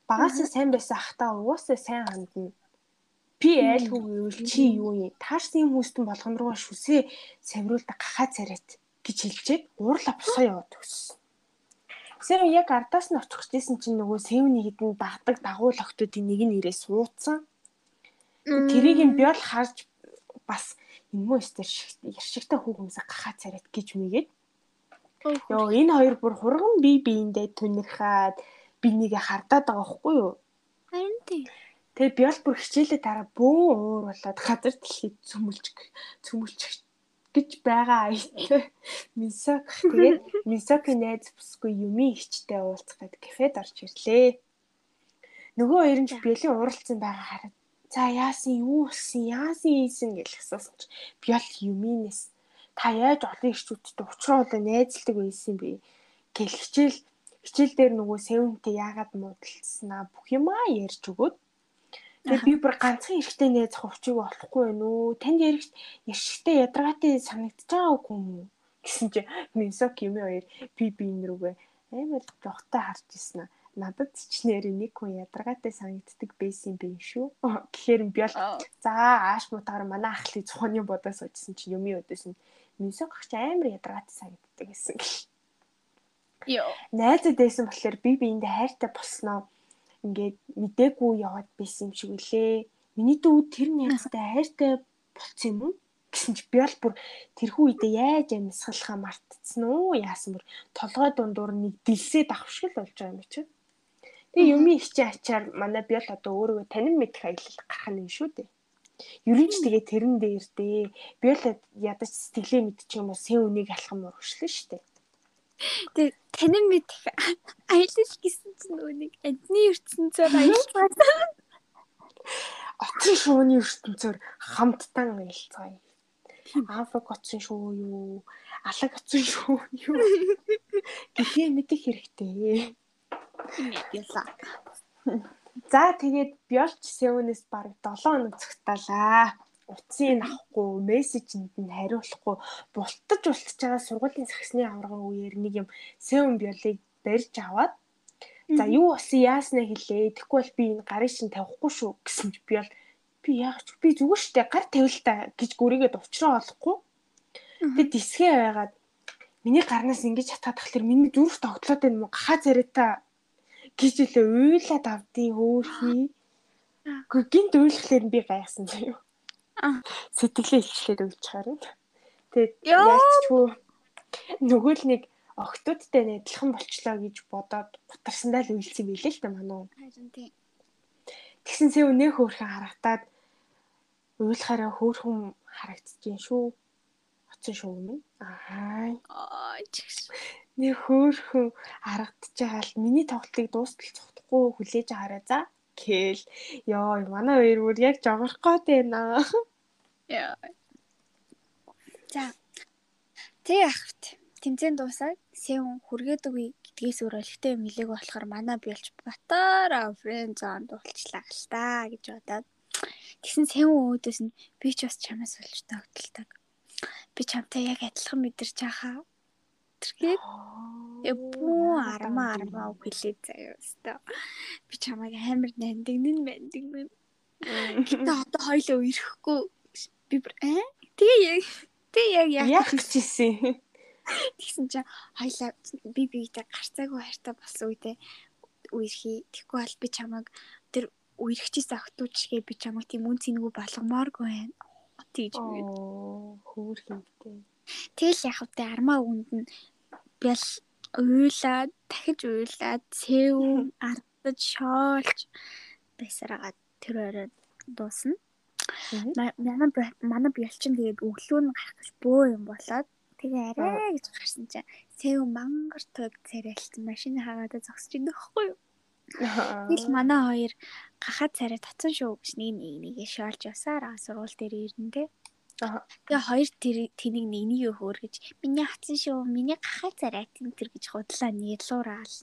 Багасаа сайн байсан ахтаа угаасаа сайн хандна. Би айлгүй гэвэл чи юу юм? Таарсан юм хүмүүстэн болгон руугаа шүсээ савриулдаг гахаа царайт гэж хэлжээд уурлаа босоо яваад өгсөн. Сэв яг ардаас нь очих гэжсэн чинь нөгөө сэвний хідэн дагдаг дагуул охтуудын нэг нь ирээ суудсан. Тэрийг нь бял харж бас энэмөө өстөр яршигтай хүүхэмсээ гахаа царайт гэж мэгээд. Йоо энэ хоёр бүр хурган бие биендээ түнэрхээд би нэгэ хардаад байгаа хгүй юу? Харин тийм. Тэгээ би бол бүр хичээлээ дараа бөөн уур болоод газар дэлхийд цөмөлж цөмөлж гэж байгаа аятай. Мисок тэгээд Мисоки найз бүсгүй юми ихчтэй уулзах гээд кафед орж ирлээ. Нөгөө хоёр нь биелийн уралцсан байгаа хараад за яасан юу болсон яасан ийсэн гэж асуусан чи би бол юминес та яаж олон ихчүүдтэй уулзраа найзлдаг байсан бэ гэл хичээл хичээл дээр нөгөө сэвнтэй яагаад муудалцсанаа бүх юмаа ярьж өгөөд Тэгээ би бүр ганцхан эрэгтэй найз хувчиг болохгүй байна уу? Танд эрэгт эрэгтэй ядаргаатай санагдаж байгаа үгүй юу? гэсэн чи Минсок юм хоёр би би энэ рүүгээ амар жохтой харж ирсэн аа. Надад ч нэр нэг хүн ядаргаатай санагддаг байсан юм шүү. Гэхээр би бол за ааш мутаар манай ахлыг цохны бодоос очсон чи юм өдөөс нь Минсок ах чи амар ядаргаатай санагддаг гэсэн. Йоо. Найзад байсан болохоор би биэндээ хайртай болсноо ингээд мдээгүй яваад байсан юм шиг үлээ. Миний дүү тэр найзтай хайртай болцсон юм уу? гэсэн чи би бол бүр тэрхүү үедээ яаж амьсгалахаа мартцсан уу? Яасан бүр толгой дундуур нэг дэлсээд авах шиг л болж байгаа юм чи. Тэгээ юмын ихчи ачаар манай би бол одоо өөрөө танин мэдэх аялал гарах нь шүү дээ. Ер нь ч тэгээ тэрэн дээр дээ. Би бол ядаж сэтгэлээ мэдчих юм уу сэн үнийг алхам урагшлаа шүү дээ. Тэг танин мэдэх аялал гэсэн чинь нэг адны ертөнцөөр байсан. Очин шууны ертөнцөөр хамттан аялцгаая. Африк очин шуу юу? Алаг очин шуу юу? Гэхээ мэдэх хэрэгтэй. Яла. За тэгээд биолч Сеүнээс бараг 7 хоног цогталаа утсыг авахгүй, мессежинд нь хариулахгүй, бултаж бултаж байгаа сургуулийн сагсны аварга үеэр нэг юм сэвэн биолыг барьж аваад за юу болсон яаснаа хэлээ. Тэгэхгүй бол би энэ гарын шин тавихгүй шүү гэсэн чи бол би яах ч би зүгээр штэ гар тавил та гэж гүрийгээд уучраа олохгүй. Тэгээд дисгээ байгаад миний гарнаас ингэж хатаад тахлаар миний зүрх тогтлоод байна мó гахаа царайта гэж үлээ уйлаад авдیں۔ Хөөхий. Гэхдээ гинт уйлахлаар би гайхсан заяа сэтгэлээ илчлээд хараад. Тэгээд яалтчгүй нөгөө л нэг октодтой адилхан болчлоо гэж бодоод гутарсандаа л үйлсэн билээ л та мануу. Тэгсэн сэ өнөө хөөрхөн харагтаад уйлахаараа хөөрхөн харагдчихээн шүү. Оцсон шүү юм. Аа. Аа чигш. Нэг хөөрхөн харагдаж байгаа л миний тоглолтыг дуустал цогтохгүй хүлээж аваарай за гээл ёо манай хоёр бүр яг жогорох гээд байна. Яа. За. Тэг ахт тэмцээн дуусаад Сеун хүргээд үгүй гэдгээс өөр олигтой юм хэлээг болохоор манай биелж батара фрэнд зон дуулчлаа л та гэж бодоод тэгсэн Сеун өөдөөс нь би ч бас чамаас олж тогтолдог. Би чамтай яг адилхан мэдэрч хаа тэрхээ Эбүү арма арма хэлээ заяа өстө. Би чамайг амар нандинэн мандинэн. Гэтэ одоо хоёлоо ирэхгүй. Би аа тэгээ яг тэгээ яг яах гэжсэн. Тэгсэн чинь хоёлаа би биетэй гарцаагүй хайртай болсон үедээ үерхий. Тэгэхгүй бол би чамайг тэр үерхчихсэн охтуудчгээ би чамайг тийм үн цэнгүй болгомооргүй байна. Тэгж би. Хөөрхөнтэй. Тэгэл яг хөтэ армаа үнд нь бял уйлаад дахиж уйлаад цэв ардаж шоолж байсараад тэр орой дуусна. Манай манай бялчин тэгээд өглөө нь гарах бөө юм болоод тэгээ арай гэж гарсан чинь цэв мангар төг царайлт машин хаагаад зогсож идэх байхгүй юу? Тэгэл манай хоёр гахаад царай татсан шүү гэж нэг нэгээ шоолж явсаар сургууль дээр ирнэ те. Тэгээ хоёр тэнийг нэгнийг хөөр гэж миний хатсан шүү. Миний гахаа царай тэр гэж худлаа нийлуураал.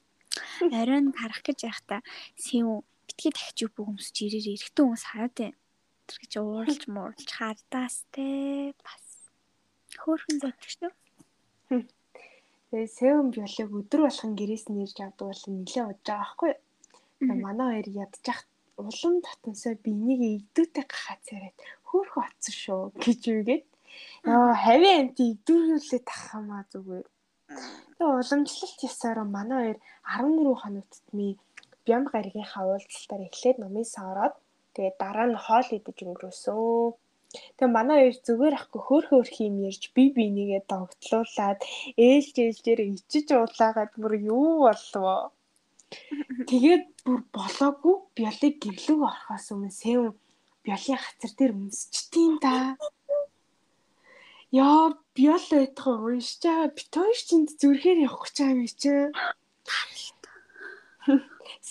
Оройн харах гэж байхдаа сэв битгий дахиж юу бөмсөж ирээр эрэхтэн хүмүүс хараад байна. Тэр гэж ууралж муурлж хардаас те бас хөөрхөн зодчих шүү. Тэгээ сэвэн биолог өдөр болгон гэрээс нэрж авдаг бол нэлээд удаж байгаа байхгүй юу? Манай хоёр ядчих улам татансаа би энийг игдүүтэй гахаад царайд хөөхө атсан шүү гэж үгээд яа хавийн амт игдүүрүүлээ тахамаа зүгээр. Тэгээ уламжлалт ясаараа манай хоёр 14 хоног тутмын Бям гаригийнхаа уулзалтаар эхлээд номын сороод тэгээ дараа нь хоол идэж өнгөрөөсөн. Тэгээ манай хоёр зүгээр ахгүй хөөх хөөх юм ярьж би бинийгээ догтлуулад ээлж ээлжээр ичиж уулаагаад бүр юу болвоо. Тэгээд бүр болоогүй биолыг гэрлэг орохоос өмнө сэв биолын хацар дээр өмсчтiin да. Яа биол байтгаа уншчаа битooш чинд зүрхээр явах гэж байгаа юм чи.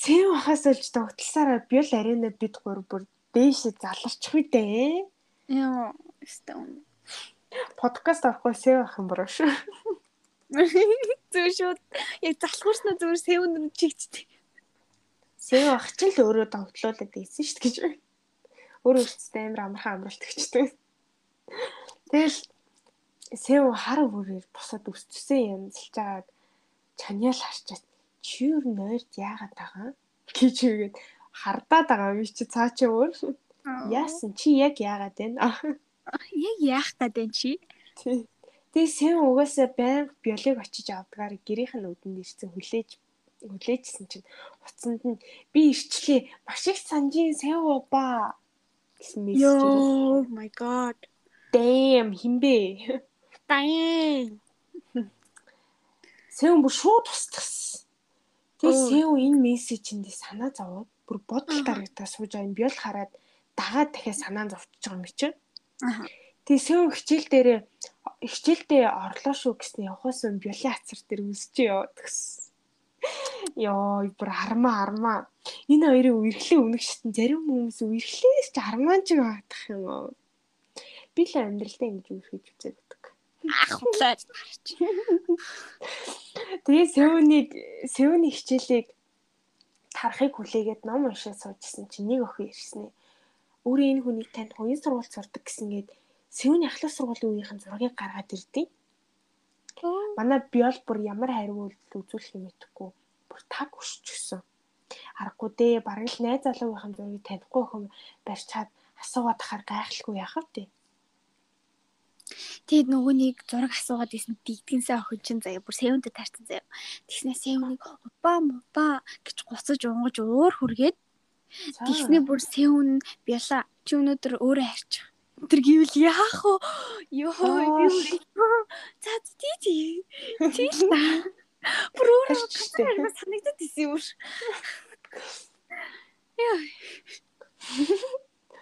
Сэв хахаас олж догтлсараа биол арена бид гур бүр дээшээ заларчих үдээ. Яа, өстөн. Подкаст авахгүй сэв ах юм буруу шүү. Зүр шууд яг залхуурснаа зүгээр сэв өнөр чигчтэй. Сэв ах ч л өөрөө догтлуулад ийсэн шүү гэж. Өөр өөртөө амар амархан амралт гэжтэй. Тэгэл сэв хар бүрээр босоод өсчихсэн юм зэлж байгааг чаниал харчаад чи юу нойрд яагаад байгаа гэж үгээд хардаад байгаа би чи цаа чи өөр Яасан чи яг яагаад вэ? Яг яах гэдэг чи? Тий. Тэгээ сэн угаасаа байнга биолог очиж авдгаар гэрийнх нь үдэнд ирсэн хүлээж хүлээжсэн чинь уцанд нь би ирчлээ маш их санжийн сэн ба гэсэн мессеж ирсэн. Oh my god. Damn химбэ. Damn. Сэн бүр шууд тусчихсан. Тэгээ сэн энэ мессежинд санаа зовоод бүр бодол дарагдаа сууж байгаа юм биол хараад дагаад дахиад санаа зовчихж байгаа юм чи. Аа. Тэгээ сүүн хичээл дээр хичээлдээ орлоо шүү гэснээр явахаас өмнө биолын хацар дээр үсчээ яваад гэсэн. Йоо, бүр армаа армаа. Энэ хоёрын үерхлээ үнэх шатн зарим хүмүүс үерхлээс ч армаан ч байгаадах юм уу. Би л амьдралдаа ингэж үерхэж үзээд байдаг. Ахлаа. Тэгээ сүүнийг сүүний хичээлийг тарахыг хүлээгээд ном уншаад суужсэн чинь нэг охин ирсэн ээ өөрөө энэ хүнийг танд хоёрын сургуульд сурдаг гэсэнгээд Сэвний ахлах сургуулийн үеийнхэн зургийг гаргаад ирдээ. Манай биол бүр ямар хариу үйлдэл үзүүлэх юм мэдэхгүй бүр таг өшчихсөн. Аргагүй дээ бараг л найз залуугийн зургийг танихгүй охин барьж чад асуугаад тахаар гайхалгүй яах вэ? Тэгээд нөгөө нэг зураг асуугаад исэн дигдгэнсээ охин чинь заяа бүр сэвэнтэй таарсан заяа. Тэгснээ сэвнийг упа мупа гэж гуцаж унгаж өөр хүргээд Тэгснээ бүр сэвн бяла чи өнөөдөр өөрөө харчих. Тэр гэвэл яах вэ? Йоо за тий тий. Тий л та. Бүр өөрөө санагдаад исэн юм. Яа.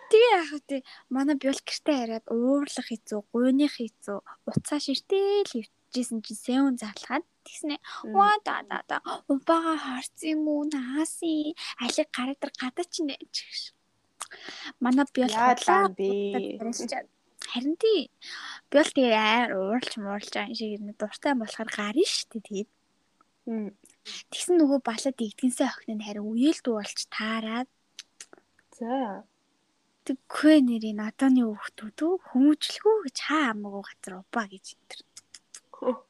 Тэгээ яах вэ? Манай биол гэртээ хараад уурлах хэцүү, гуйных хэцүү, уцаа ширтэл хөвчжсэн чинь сэвн заалгаад тэгснэ. Ва да да да. Убага харсан юм уу? Нааси. Алиг гараа дээр гадаач нэ гэж. Манай биол хадлаа би. Харин тий. Биол тэгээ аяар ууралж мууралж байгаа шиг юм дуртай болохоор гарна шүү дээ тэгээд. Тэгсэн нөгөө балад игдгэнсээ охин нь харин үеэл дуулж таарад. За. Тэггүй нэрийн наданы хүүхдүүд хүмүүжлэхүү гэж хаа амаагүй газар убаа гэж энэ.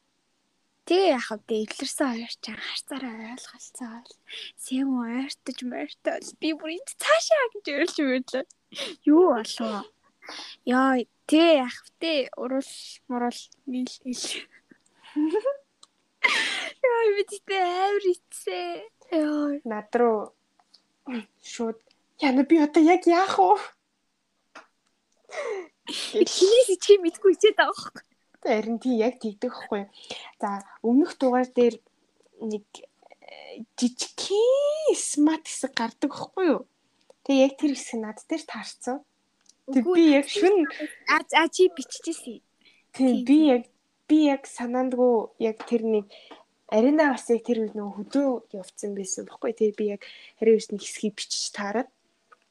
Тэгээ яах вэ? Эвлэрсэн хоёр ч харцаараа ойлголцоо. Сэм ойртож морьтол би бүр энд цаашаа гэж өрлж мөрлөө. Юу болов? Яа, тэгээ яах вэ? Урал мурал нийл ил. Яа, би тэ амар ицээ. Яа, над руу шууд яна би одоо яг яах вэ? Хинээс чи мэдгүй ичээд байгаа байхгүй. Харин тий яг тэгдэг хгүй. За өмнөх дугаар дээр нэг э, жижигхэн смарт хэсэг гардаг хгүй юу? Тэгээ яг тэр хэсэг над дээр таарсан. Тэг би яг шүн а чи биччихсэн. Тэг би яг би яг санаандгүй яг тэр нэг арена бас яг тэр үед нөгөө хөдөө явцсан байсан бохгүй. Тэгээ би яг харин үсний хэсгийг бичиж таарад.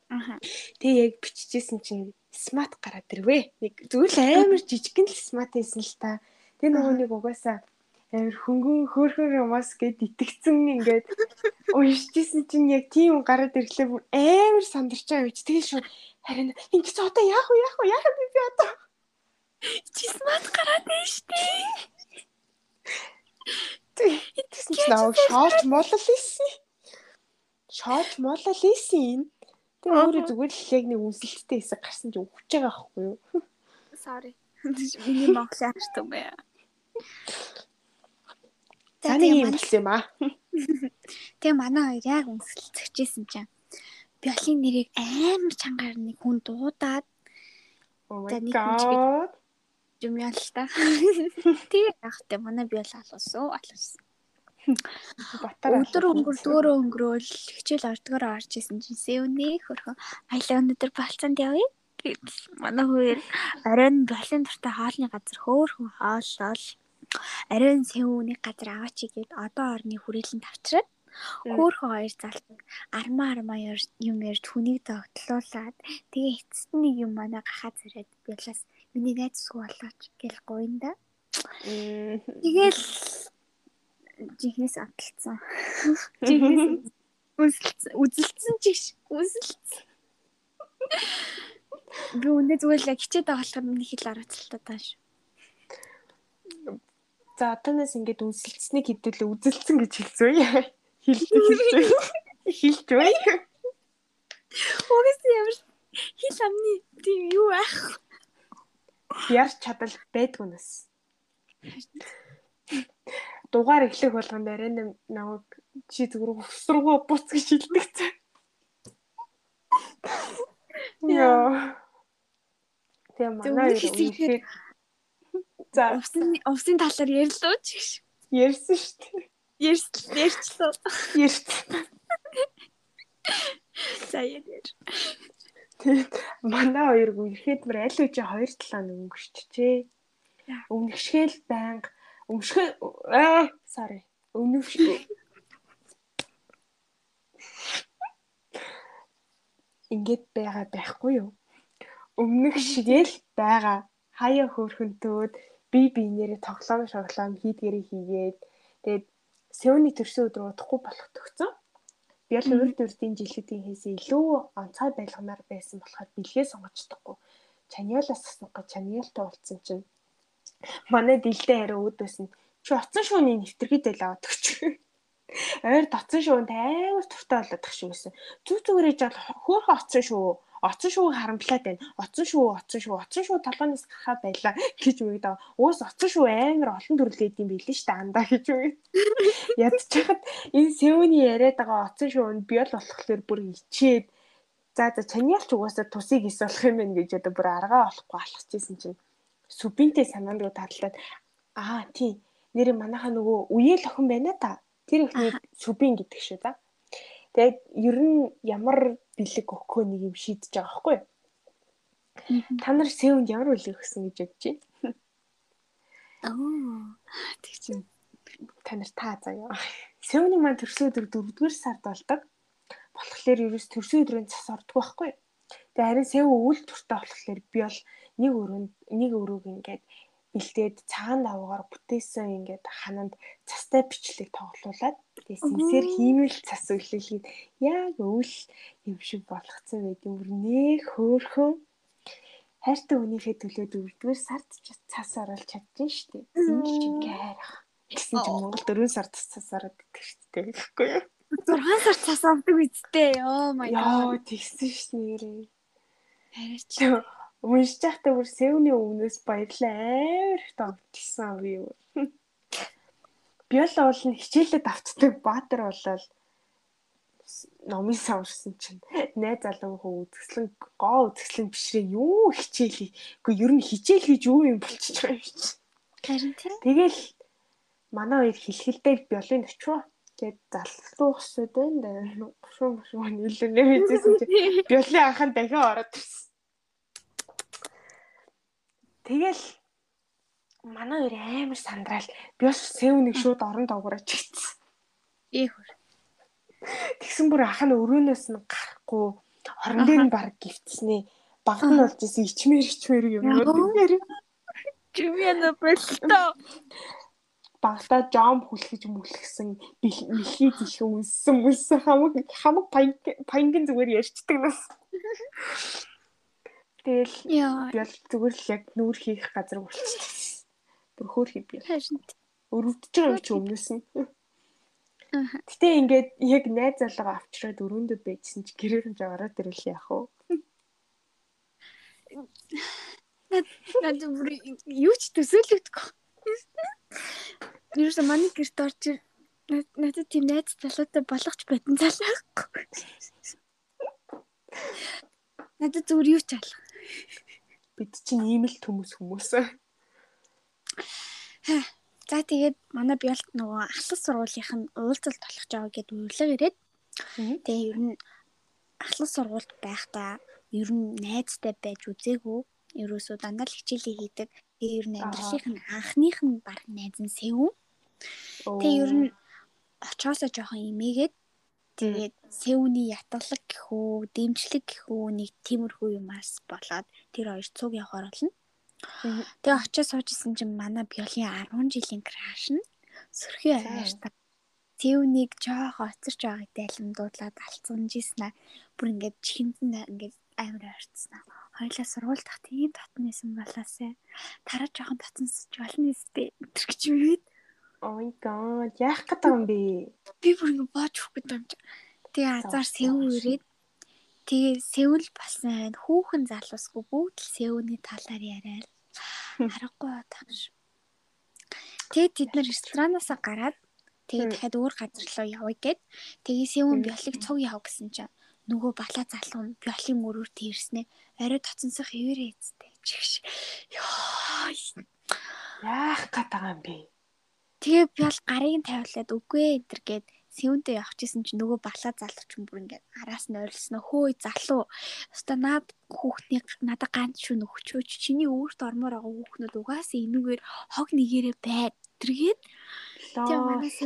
Аха. Тэгээ яг биччихсэн чинь смат гараад ирвэ. Нэг зүгээр л амар жижигхэн л смат хийсэн л та. Тэгээ нөгөө нэг угаасаа амар хөнгөн хөөхөр юмас гэд итгэцэн ингээд уншижсэн чинь яг тийм гараад ирэхлээр амар сандарч байгаа гэж тэгээ шууд харин ингэж одоо яах вэ яах вэ яах вэ би одоо чи смат гараад байна штэ. Итгэсэн чинь наа шоолж молол ийсэн. Шоолж молол ийсэн. Тэгээ өөрөө зүгээр л яг нэг үнсэлттэй хэсэг гарсан чинь өгч байгаа байхгүй юу? Sorry. Миний монголын харт юм байна. Нэг юм болсон юм аа. Тэгээ манай хоёр яг үнсэлцчихсэн чинь биолын нэрийг амар чангаар нэг хүн дуудаад Oh За, нэг хүн юм яа л та. Тэгээ яг тэ манай биол алгасан алгасан. Батар Өдөр өнгөрдгөөрөө өнгөрөөл хичээл ордгоор орж исэн чинь сэвнээ хөрхөн. Аялаа өнөдөр болцоонд явъя гэж манай хоёр оройн биолын дуртай хоолны газар хөөхөн хооллол оройн сэвний газар аваач игээд одоо орны хүрээлэнд авчираад хөөхөн хоёр залдаг армаа армаа яар- юм ярьж хүнийг догтлуулад тэгээ эцэст нэг юм манай гахаа зэрэг биолаас миний найз болооч гэл гуйнда Тэгэл жихнээс аталцсан. Жихнээс үзэлцсэн, үзэлцсэн чиш, үзэлцсэн. Би үнэ зүгээр л хичээд байгаа болохоор миний хэл аргачлалтаа тааш. За одооноос ингээд үнсэлцсэнийг хэдүүлээ үзэлцсэн гэж хэлсэн үү? Хэлдэг хэлж. Хэлж бай. Угаас ямар хэл амны тийм юу ах. Яар чадал байдгүй нас. Дугаар эхлэх болгонд арай намайг чи зүгээр хөсрөгөө буц гэж хэлдэг цаа. Яа. Тэгээ манай хоёр үнэхээр За Увсын увсын талаар ярьлуу ч гэж. ярьсан шүү дээ. Ярьс ярьчлаа. Ярьсан. За яар. Тэгээд манай хоёр үнэхээр мөр аль үжи 2 7 хоног өнгөрчихжээ. Яа. Өмнөшгөл байнга өмшгөө аа sorry. Өмнөвш ингээд байгаа байхгүй юу? Өмнөх шигээл байгаа. Хаяа хөөрхөнтөөд би биенээрээ тоглоом шоглоом хийдгэрээ хийгээд тэгээд Сёны төрсөн өдөр удахгүй болох төгцөн. Би л урд урдын жилүүдийн хийсэн илүү онцгой байлгамаар байсан болохоор бэлгээ сонгож чадахгүй. Чаниалаас асуух гэж чаниалтай уулзсан чинь манай дэлдээ хариу өөдөөс нь чи оцсон шууны нэвтэрхийдэл аваад өгч. Ойр доцсон шуунд амар туртай болоод тах шиг байсан. Зүг зүгээрээ жал хөөхө оцсон шүү. Оцсон шүү харамтлаад байна. Оцсон шүү, оцсон шүү, оцсон шүү толгоноос гарахаа байлаа гэж аа. Уус оцсон шүү амар олон төрлөө идэм билээ штэ андаа гэж үгээд. Ядчихад энэ Сеүний яриад байгаа оцсон шуунд би л болохоор бүр ичээд за за чаниалч угаасаа тусыг ис болох юм байна гэж одоо бүр аргаа олохгүй алхчихсэн чинь сүбинтэй санаандгүй тадлаад аа тий нэр манайхаа нөгөө үеэл охин байна та. Тэр ихний сүбин гэдэг шүү за тэгээд ер нь ямар бэлэг өгөхөө нэг юм шийдэж байгаа байхгүй юу? та нар Сеүнд ямар үлэг өгсөн гэж бодож байна? Оо. Тэг чинь та нар та заяа. Сеүний маань төрсөн өдөр 4-р сард болдог. Болохоор ерөөс төрсөн өдрийн цас ордог байхгүй. Юу? Тэгээ харин Сеү өвөл туртай болохоор би бол нэг өрөөнд нэг өрөөг ингээд бэлдээд цагаан даваагаар бүтээсэн ингээд хананд цастай бичлэг тоглуулад тэгээ сэнсээр хиймэл цас өглөөлгээд яг өвөл юм шиг болгоцсон байд юм бүр нэг хөөхөн хайртай хүнийхээ төлөө дөрөвдүгээр сард ч цас оруулж чадчихна шүү дээ. Энэ л чинь гайрах. Гэсэн чинь Монгол дөрөв сард цас ороод идэх шүү дээ. Тэгэхгүй юу? 6 сар цас авдаг үсттэй. Oh my Яа, god. тэгсэн шүү нэрээ. Хараач. Уншиж байхдаа бүр Севний өмнөөс баярлаа амар их тавчсан би юу. Биола бол нь хичээлээд автдаг баатар болол номын саварсан чинь найз залуугаа үзэсгэлэн гоо үзэсгэлэн бишрээ юу хичээлээ. Гэхдээ ер нь хичээл хийж юу юм байгаа юм чи. Харин тийм. Тэгэл манай хоёр хилхилдэл биолын очив. Тэгээд залуу өсөд байна. Шум шум нийлэнэ мэдээсэн чи биолын анхаа дахиад ороод ирсэн. Тэгэл манай хоёр амар сандраал би бас сэвнийг шууд орон доогоороо чигтсэн. Ийхүр. Тэгсэн бүр ах нь өрөөнөөс нь гарахгүй орон дээр нь баг гівцснээ. Баг нь болж исэн ичмэр ичмэр юм уу. Жимяна бэлтөө. Багтаа жом хүлхэж мүлгсэн мэлхий зих үнсэн мүлсэн хамаг хамаг пангин зүгээр ярьцдаг нас. Тэгэл бол зүгээр л яг нүүр хийх газар болчихсон. Бүр хөөх би. Өрөвдөж байгаа юм чи өмнөөс нь. Гэтэ ингээд яг найз залгаа авчраад өрөөндөө байжсэн чи гэрээр нь ороод ирэл яах вэ? Наад бүр юу ч төсөөлөгдөхгүй. Юусе манай гэрт орж надад тийм найз залуутай болгоч потенциал байхгүй. Надад зүгээр юу ч алга. Бид чинь ийм л төмөс хүмүүс. За тэгээд манай биолт нөгөө ахлах сургуулийнх нь уулзалт болох жаа гэд уйлаг ирээд тэгээ ер нь ахлах сургуульд байхдаа ер нь найзтай байж үзээгүй. Ерөөсөө дандаа л хичээлээ хийдэг. Тэгээ ер нь амьдралынх нь анхных нь баг найз нь сэвэн. Тэгээ ер нь очоосоо жоохон имээгээд тэгээд сэвний ятгалаг гэхүү, дэмжлэг гэхүү нэг тиймэрхүү юмас болоод тэр хоёр цуг явахаар болно. Тэгээ очиж суужсэн чинь манай биолын 10 жилийн краш нь сөрхий авааштай. Тэвнийг жоох оцорч байгааг дайлмдуудлаад алцганжсэн аа. Бүр ингээд чихэндэн ингээд амар ойрцсон аа. Хоёлаа сургууль тах тийм татнайсан балаасаа. Тараа жоохон татсансч болно нэстэ. Тэр гэж үгээд. Oh my god, яах гэдэг юм бэ? Би бүр ингээд бооч өгөх гэдэг юм чи. Тэгээ азар сэв үрээд Тэгээ сэвэл болсон хүүхэн залуусгүй бүгд л сэвний талаар яриад харахгүй тааш. Тэгээд бид нар ресторанаасаа гараад тэгээд дахиад өөр газар руу явъя гэд тэгээ сэвэн биолог цуг яв гэсэн чинь нөгөө балаа залуу биолын мөрөөр тэрснэ арай тоцонсох хэвээрээ эцтэй чигш. Яа. Яах гээд байгаа юм бэ? Тэгээ биол гарыг нь тавиулаад үгүй ээ энэ гээд сэвэнтэй явах гэсэн чинь нөгөө балаа залууч юм бүр ингээд араас нь ойрлсноо хөөе залуу. Өста наад хүүхний надад ганц шүн өгчөөч чиний өөрт ормоор байгаа хүүхнүүд угаасаа энүүгээр хог нэгээрээ бай. Тэргээд тэгээ манаас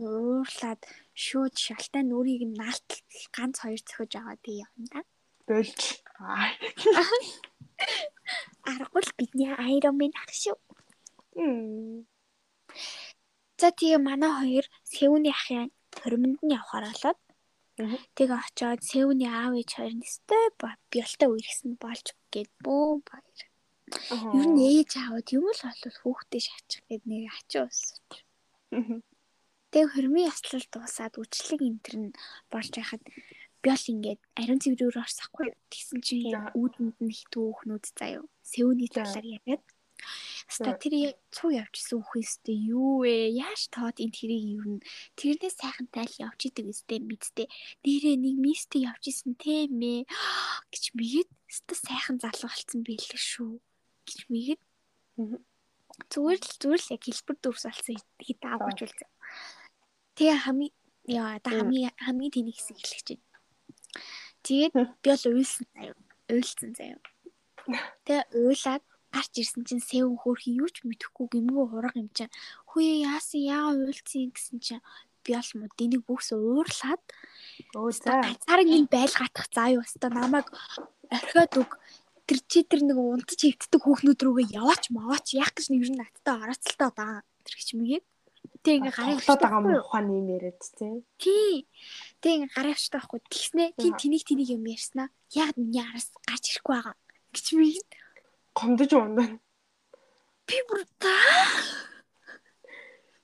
уурлаад шууд шалтай нүрийг нь наалт ганц хоёр цохиж аваад тий явна да. Болж. Аргагүй л бидний айромын ах шүү. За тэгээ манай хоёр Сэвний ахын Хоримонд нь явахаар болоод тэгээ очиод Севний аав ээж хоёр нэстэй биолтой үерхсэн болж гээд бөө баяр. Ер нь ээж аавд юм л бол хүүхдээ шаачих гээд нэг ачаа уусан. Тэгээ хормын яслал дуусаад үчлэг энтер нь болж байхад биол ингээд ариун цэврээр орсахгүй тэгсэн чинь үүдэнд нь их түүхнүүд заяа. Севний талаар яриад Хаста тэр цуу явжсэн үхээстэй юу вэ? Яаж тоод энэ тэрийг юу н тэрнээс сайхантай л явж идэг өстэй мэдтэй. Нэрээ нэг мистэй явжсэн тийм ээ гэж мэгэд өстө сайхан залуу болсон бийлээ шүү гэж мэгэд зүгээр л зүгээр л яг хэлбэр дүүрс болсон хэд аагууч үлзээ. Тэгээ хамгийн яа да хамгийн хамгийн тэнийг хэсэг хэлэх чинь. Тэгээд би бол уйлсан заяа. Уйлсан заяа. Тэгээ уйлаад гарч ирсэн чинь сэвэн хөөрхи юу ч мэдэхгүй гимгүү хураг юм чинь хөөе яасан яага уйлцсан гэсэн чинь би бол мод энийг бүхс уурлаад өө за. ганцаараа ин байлгатах заа юу өстой намайг орхиод үг. Тэр чи тэр нэг унтаж хөвддөг хүүхнүүд рүүгээ яваач маваач яах гэж нэг юм надтай орооцолтой даа. Тэр мэгээд Тэг ингээ гараа авчихад байгаа мухаа нэм яриад тий. Тий. Тэг ингээ гараа авчихад байхгүй. Тэгснэ тий тэнийг тэнийг юм ярьснаа. Яг миний араас гарч ирэхгүй байгаа? Гэж мэйд гомдож унаа. Би бүр та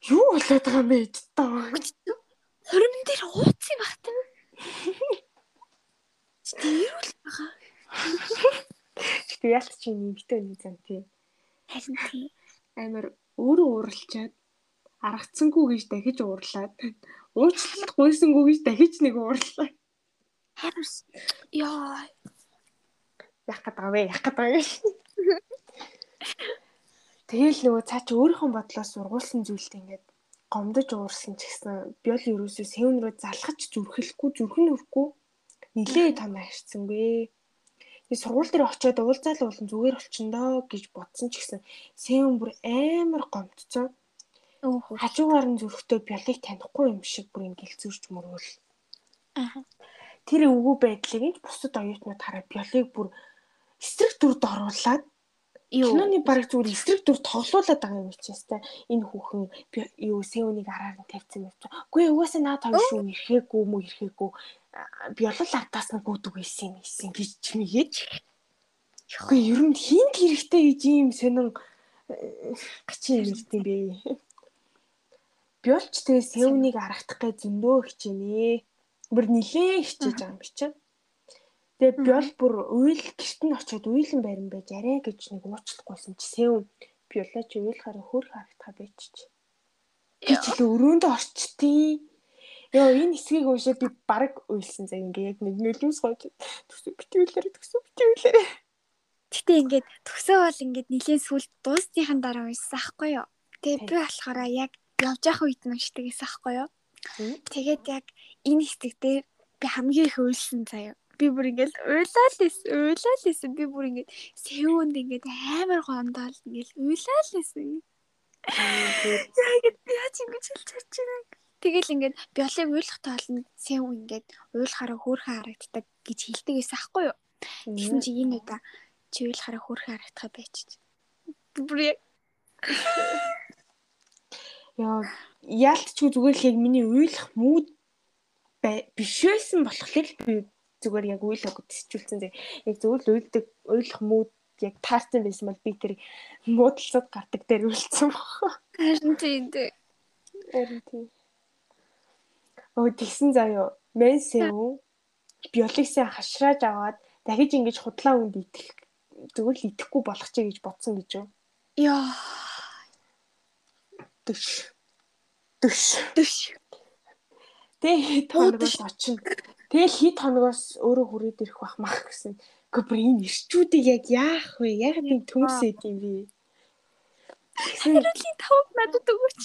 юу болоод байгаа юм бэ таа. Хорин дээр ууцсан баг тийм. Тэрүүл байгаа. Гэтэ ялт чи нэмэгтэй нэг зам тий. Харин тий. Амар өөрөө ууралчаад аргацсангүй гэж дахиж уурлаад уучлалт гуйсангүй гэж дахиж нэг уурлаа. Харин яа. Яах гээд байгаа вэ? Яах гээд байгаа вэ? Тэгэл нөгөө цаа чи өөрийнхөө бодлоос сургуулсан зүйлд ингээд гомдож уурсан ч гэсэн би бол ерөөсөө сэвн рүү залхаж зүрхэлэхгүй зүрхэн өрөхгүй нилээ том ашигцсангүй. Би сургууль дээр очиод уулзаал уулан зүгээр болчихно гэж бодсон ч гэсэн сэвн бүр амар гомдцсон. Хажуугаар нь зүрхтөө биолыг танихгүй юм шиг бүр ингээд гэлзүүрч мөрөөл. Аа. Тэр өвгөө байдлыг бусад оюутнууд хараад биолыг бүр эсрэг дүрд оруулаад Киноны баг зүгээр эсрэг дүр тоглуулад байгаа юм чи ястай. Энэ хүүхэн юу Сеонийг араар нь тавьсан юм чи. Үгүй угаасаа наад хоёр шүү ирэхээгүй мүү ирэхээгүй биолол ардаас нь гүдэг байсан юм исэн гэж чимээгээд. Үгүй ер нь хинт хэрэгтэй гэж ийм сонин гачин юм ирд юм бэ. Биолч тэгээ сэвнийг аргахдах гэж зөндөө хичээнэ. Бүр нилээн хичээж байгаа юм чинь. Тэгээ биол бүр уйл гэрт нь очиод уйлан барин байж арай гэж нэг уучлахгүйсэн чи сэв биолоо чи уйлахаар хөөх харагдах байчих. Би ч илүү өрөөндөө орчтий. Йоо энэ хэсгийг уншаад би баг уйлсан заа ингээ яг нэг нөлөөс гойж төсөө битүүлээрэ төсөө битүүлээрэ. Гэтэ ингээд төсөө бол ингээд нилийн сүлд дуусныхан дараа уйсан ахгүй юу. Тэгээ би болохоор яг явж явах үед нь уншдаг гэсэн ахгүй юу. Тэгээд яг энэ хэсэг дээр би хамгийн их уйлсан заяа. Би бүр ингээд уйлаа л эс, уйлаа л эс. Би бүр ингээд сэвүнд ингээд амар гомдол ингээд уйлаа л эс. Яг яаж ингэж хэлж чадж байна. Тэгэл ингээд биолыг уйлах тоолно сэв ингээд уйлахаараа хөөрхөн харагддаг гэж хэлдэг байсан аахгүй юу. Тэгсэн чи энэ удаа чи уйлахаараа хөөрхөн харагдах байчих. Бүр Яа яалтч зүгээр л яг миний уйлах мууд биш байсан болохоор би зүгээр яг уйлах гэдсчүүлсэн зэ. Яг зүгээр л уйлдаг уйлах мууд яг таарсан байсан бол би тэр муудалцад гардаг дээр үлдсэн баг. Харин тийм дээ. Харин тийм. Өө тэгсэн заяо. Менсэв биологисээ хашрааж аваад дахиж ингэж худлаа үнд идэх зүгээр л идэхгүй болох ч гэж бодсон гэж юу? Яа. Төш. Төш. Төш. Тэгээ хоногоос очино. Тэгэл хит хоногоос өөрөө хүрээд ирэх бах мах гэсэн. Гэхдээ энэ ирчүүдийг яг яах вэ? Яг тийм төмсөд юм бэ? Хариулын тавд надад өгөөч.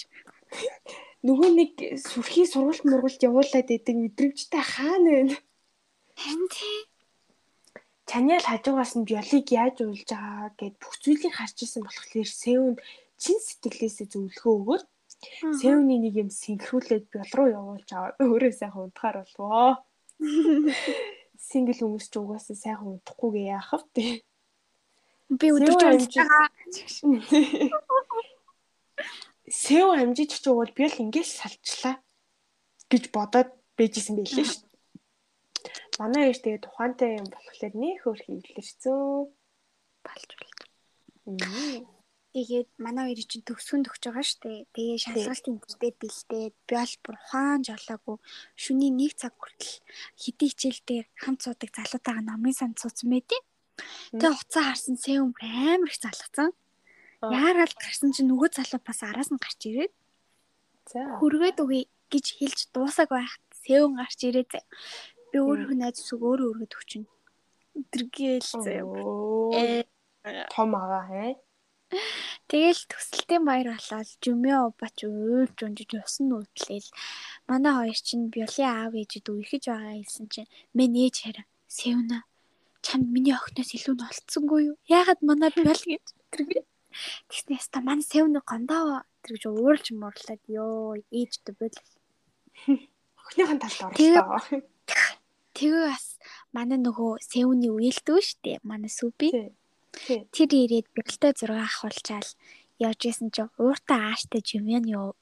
Нөгөө нэг сүрхий сургалт мургалт явуулаад идэг мэдрэмжтэй хаана вэ? Харин тий. Чаниал хажуугаас нь биолыг яаж уйлж байгаа гэд бүх зүйлийг харж исэн болохоор Сеунд чин сэтгэлээсээ зөвлөгөө өгөөд Сеуны нэг юм синхруулээд биол руу явуулж аваад өөрөө сайхан унтахаар болвоо. сингл хүмүүс ч угаасаа сайхан унтахгүйгээ яах вэ? Би өдөрж унтж байгаа. Сэв амжиж ч уул би л ингээл салчлаа гэж бодоод бэжсэн байлээ шүү. Манай ээж тэгээ тухаантай юм болохоор нөх өөр хийлэрсэн. Болж болж. Тэгээд манай хоёр чинь төгсгөн төгсөж байгаа штэ. Тэгээ шалгалтын төвтэй бэлдээд би бол бүр ухаан жолоогүй шүний нэг цаг хүртэл хэдий хичээлдээ хамт суудаг залуутайгаа номын санд суудсан байдیں۔ Тэгээ уцаа харсан сэм амар их залгацсан. Яарал гарсан чинь нөгөө залуу бас араас нь гарч ирээд. За. Хүргээд үгүй гэж хэлж дуусаг байхад сэвэн гарч ирээ зэ. Би өөрөө найз зүг өөрөө өргөд өчнө. Тэргээл зэ. Э том агаа хэ. Тэгэл төсөлтийн баяр болоод жумё бач уйлж унжиж усан нуудлал манай хоёр чинь биолын аав ээжэд үерхэж байгаа хэлсэн чинь мэн ээж хараа. Сэвнэ чамд миний охиноос илүү нь олцсонгүй юу? Яагаад манай биол гэж тэргээ тэгснээс та манай сэвнэ гондоо тэр гэж уурж муурлаад ёо ээжтэй болол охиныхан талд орлоо тэгээ бас манай нөгөө сэвний үеэлдэг штэ манай сүби Тэр ирээд бэлтээ зураг авахулчаал явж исэн чинь ууртаа ааштай жимэн юу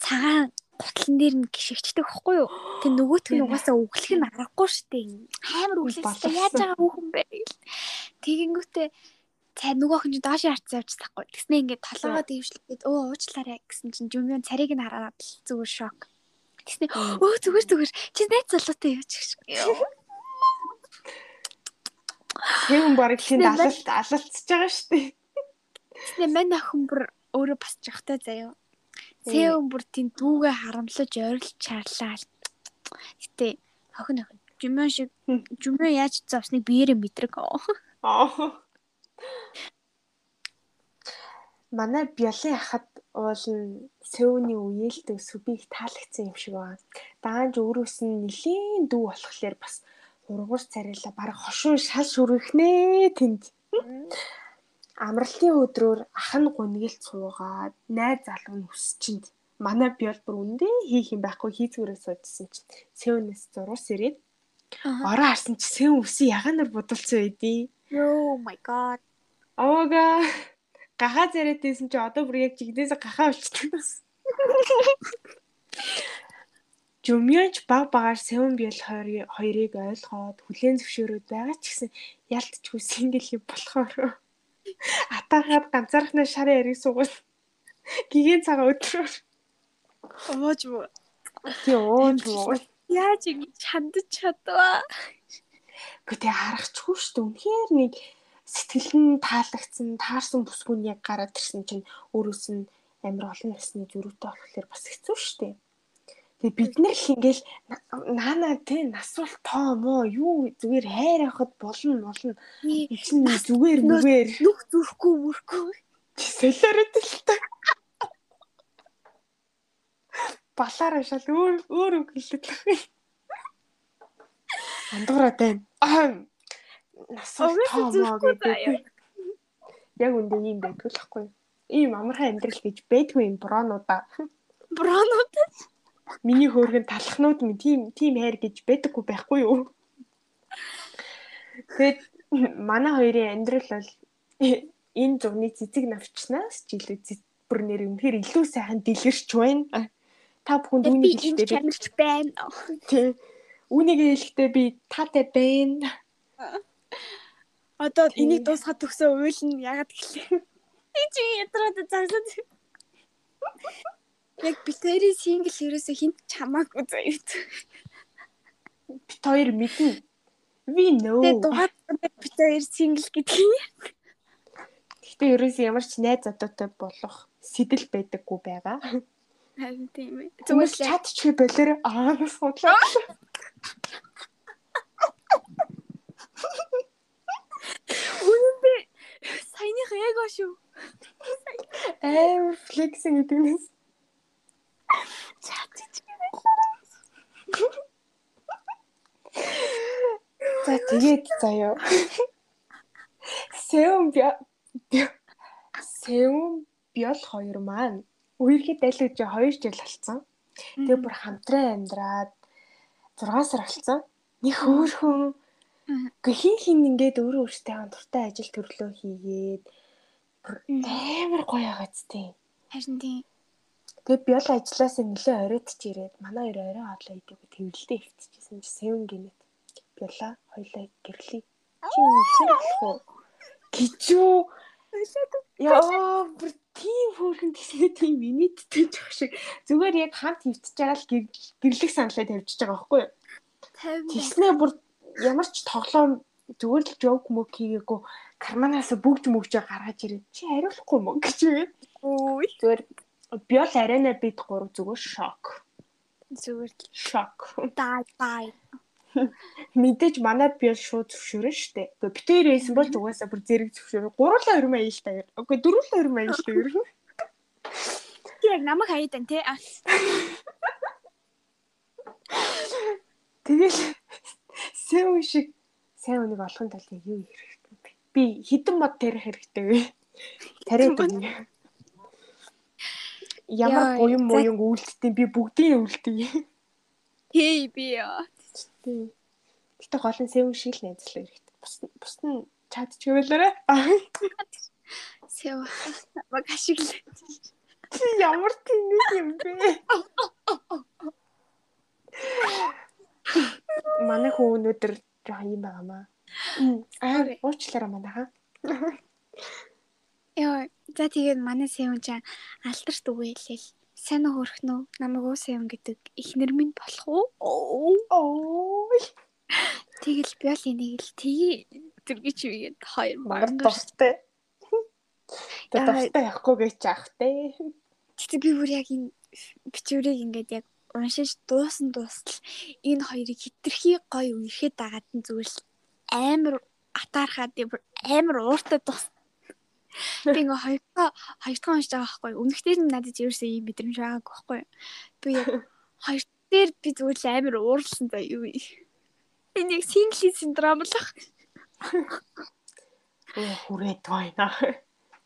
цагаан гутлан дээр нь гიშгчдэг байхгүй юу? Тэг нөгөөт нь угаасаа өглөх нь аргагүй штэ. Амар өглөхтэй яаж байгаа хүүхэн бэ? Тэгэнгүүтээ цай нөгөө охин чинь доош харцсан явж тахгүй. Тэгснэ ингээд толгоо дэвшлээд өө уучлаарай гэсэн чинь жумын царийг нь хараад зүгээр шок. Тэгснэ өө зүгээр зүгээр чи найз залуутай явж гэж. Хэвэн барыг тэнд алалт алалцж байгаа шүү дээ. Тэгээ мань охин бүр өөрөө бас жохтой заяа. Сэвэн бүр тийм дүүгээ харамлаж ойрлж чарлаа. Гэтэ охин охин жумын шиг жумын яаж завсныг биеэрээ мэдрэг. Манай биолын ахад уул сэвний үеэлдэг сүбийг таалагдсан юм шиг байна. Даанч өөрөөс нь нэлийн дүү болохоор бас ургуур царайлаа баг хошуу шал шүрхнэ тэнд. Амралтын өдрөөр ах нь гунигэлт суугаад найз залуу нь өсчинд манай биол бүр үндэ хийх юм байхгүй хийцгээрээ суудсан чинь сэвнээс зурус ирээд ороо харсан чи сэв үсээ яганаар будалсан байдий. Oh my god. Ага гахаа зэрэгтэйсэн чи одоо бүр яг чигдээс гахаа болчихсон. Жумьёнч баг багаар Севен Биэл хоёрыг ойлгоод хүлээн зөвшөөрөөд байгаа ч гэсэн ялтчгүй сингл юм болохоор атаахад ганцаархнаа шарын яриг сугуул гигийн цагаан өдрөөр Ууж муу. Тий ууж муу. Яаж ингэ чандаж чадваа. Гэхдээ харахчгүй шүү дээ. Үнэхээр нэг сэтгэл нь таалагдсан, таарсан бүсгүүн яг гараад ирсэн чинь өөрөөс нь амар олон насны зөрүүтэй болохоор бас хэцүү шүү дээ. Тэгээ бид нар л ингээл наана тий нас бол тоо мó юу зүгээр хайр авахд болно болно. Чин зүгээр нүгээр нүх зүрхгүй мөрхгүй. Солиорот л та. Балаараа шал өөр өөр үг хэлдэг л. Андуураа тань. Нас бол тоо мó гэдэг. Яг үндэ ийм байдгүй л хгүй. Ийм амархан амьдрал гэж байдгүй юм бронуудаа. Бронуудаа Миний хөөргөн талхнууд минь тийм тийм хайр гэж байдаггүй байхгүй юу? Тэгэд манай хоёрын амьдрал бол энэ зуны цэцэг навчнаас ч илүү бүр нэр үнэхээр илүү сайхан дэлгэрч байна. Та бүхэнд үүнийг хэлэхдээ чанарч байна. Тий. Үүнийг хэлэхдээ би таатай байна. Одоо энийг дуусгаад төгсөө уйлна ягаад гэхлээ. Би чи ядраад загсаад Яг битэрийн сингл ерөөсө хинт чамаагүй заяа. Бит хоёр мэднэ. We know. Тэгээ дугаар бит хоёр сингл гэдгийг. Гэхдээ ерөөсө ямар ч найз одоотой болох сэтэл байдаггүй байгаа. Харин тийм ээ. Зүгээр чат ч болоор аа судлаа. Үнэндээ саяных эго шүү. Амар флексинг гэдэг нь За тэгээд заяа. Сэм би Сэм биол хоёр маань үерхэд дайлгаж 2 жил болсон. Тэгээ бүр хамтран амьдраад 6 сар болсон. Нэг хөөхөн Гэхдээ хин хин ингээд өөрөө өөртөө дуртай ажил төрлөө хийгээд амар гоё агац тийм. Харин тийм. Тэгээ би бол ажилласаа нэлээ оройтч ирээд манай хоёр орой хоолоо идэв тэмэлдээ хөвтчихсэн чи сэвэн гинэт. Би болоо хоёлаа гэрлээ. Чи үсэн болох уу? Гिचүү. Яа, бүр тийм хөөрхөн тийшээ тийм миниттэй жоох шиг зүгээр яг хамт хөвтөж байгаа л гэрлэх саналаа тавьчихж байгаа байхгүй юу? Тэснээ бүр ямар ч тоглоом зүгээр л жоок мөк хийгээгүй карманаас бүгд мөгжөө гаргаж ирээд чи хариулахгүй мөн гэж үгээд. Үй. Зүгээр Би бол арена бид гурав зүгээр шок. Зүгээр л шок. Дай бай. Мэдээж манад би шууд зөвшөөрөн штэ. Гэхдээ битээр байсан бол угаасаа бүр зэрэг зөвшөөрөө. Гурлаа өрмөө ил та. Окей, дөрвөлөө өрмөө ил та. Яг намайг хаядан тий. Тэгэл үе шиг сайн үнийг олохын тулд юу хэрэгтэй би хідэн мод тарих хэрэгтэй вэ? Тариад өгнө ямар буян мууян үйлдэлтэй би бүгдийг үйлдэе. Хей би яа. Гэтэ гол нь сэв шиг л найзлах хэрэгтэй. Бус бус нь чад ч гэвэлээрэ. Сэв баг ашиглаа. Чи ямар тэнэг юм бэ? Манай хүн өнөөдөр жоо юм байгаамаа. Аа, уучлаарай манай хаа. Яа, за тэгээд манай Сэвэн чам алдарт үгүй хэлээл. Сайн уу хөрхнө үү? Намайг уу Сэвэн гэдэг ихнэр минь болох уу? Оо. Тэгэл би бол энийг л тгий зүргий чигээд хоёр мангар дуртай. Тэгээд дуртай явахгүй гэж аахтай. Тэгтээ би бүр яг энэ бичвэрийг ингээд яг уншиж дуусан дуустал энэ хоёрыг хитрхи гоё үерхэд дагаад нь зүгээр л амар атаархаад амар ууртай дуус Би ингээ хоёртоо хоёртоо уншиж байгаа байхгүй. Өмнөхдөр нь надад ерөөсөө ийм мэдрэмж байгаагүй байхгүй. Би яг хоёр дээр би зүгээр л амар уурлсан за юу. Энэ яг сингли синдром л ах. Оо хүрээд байна.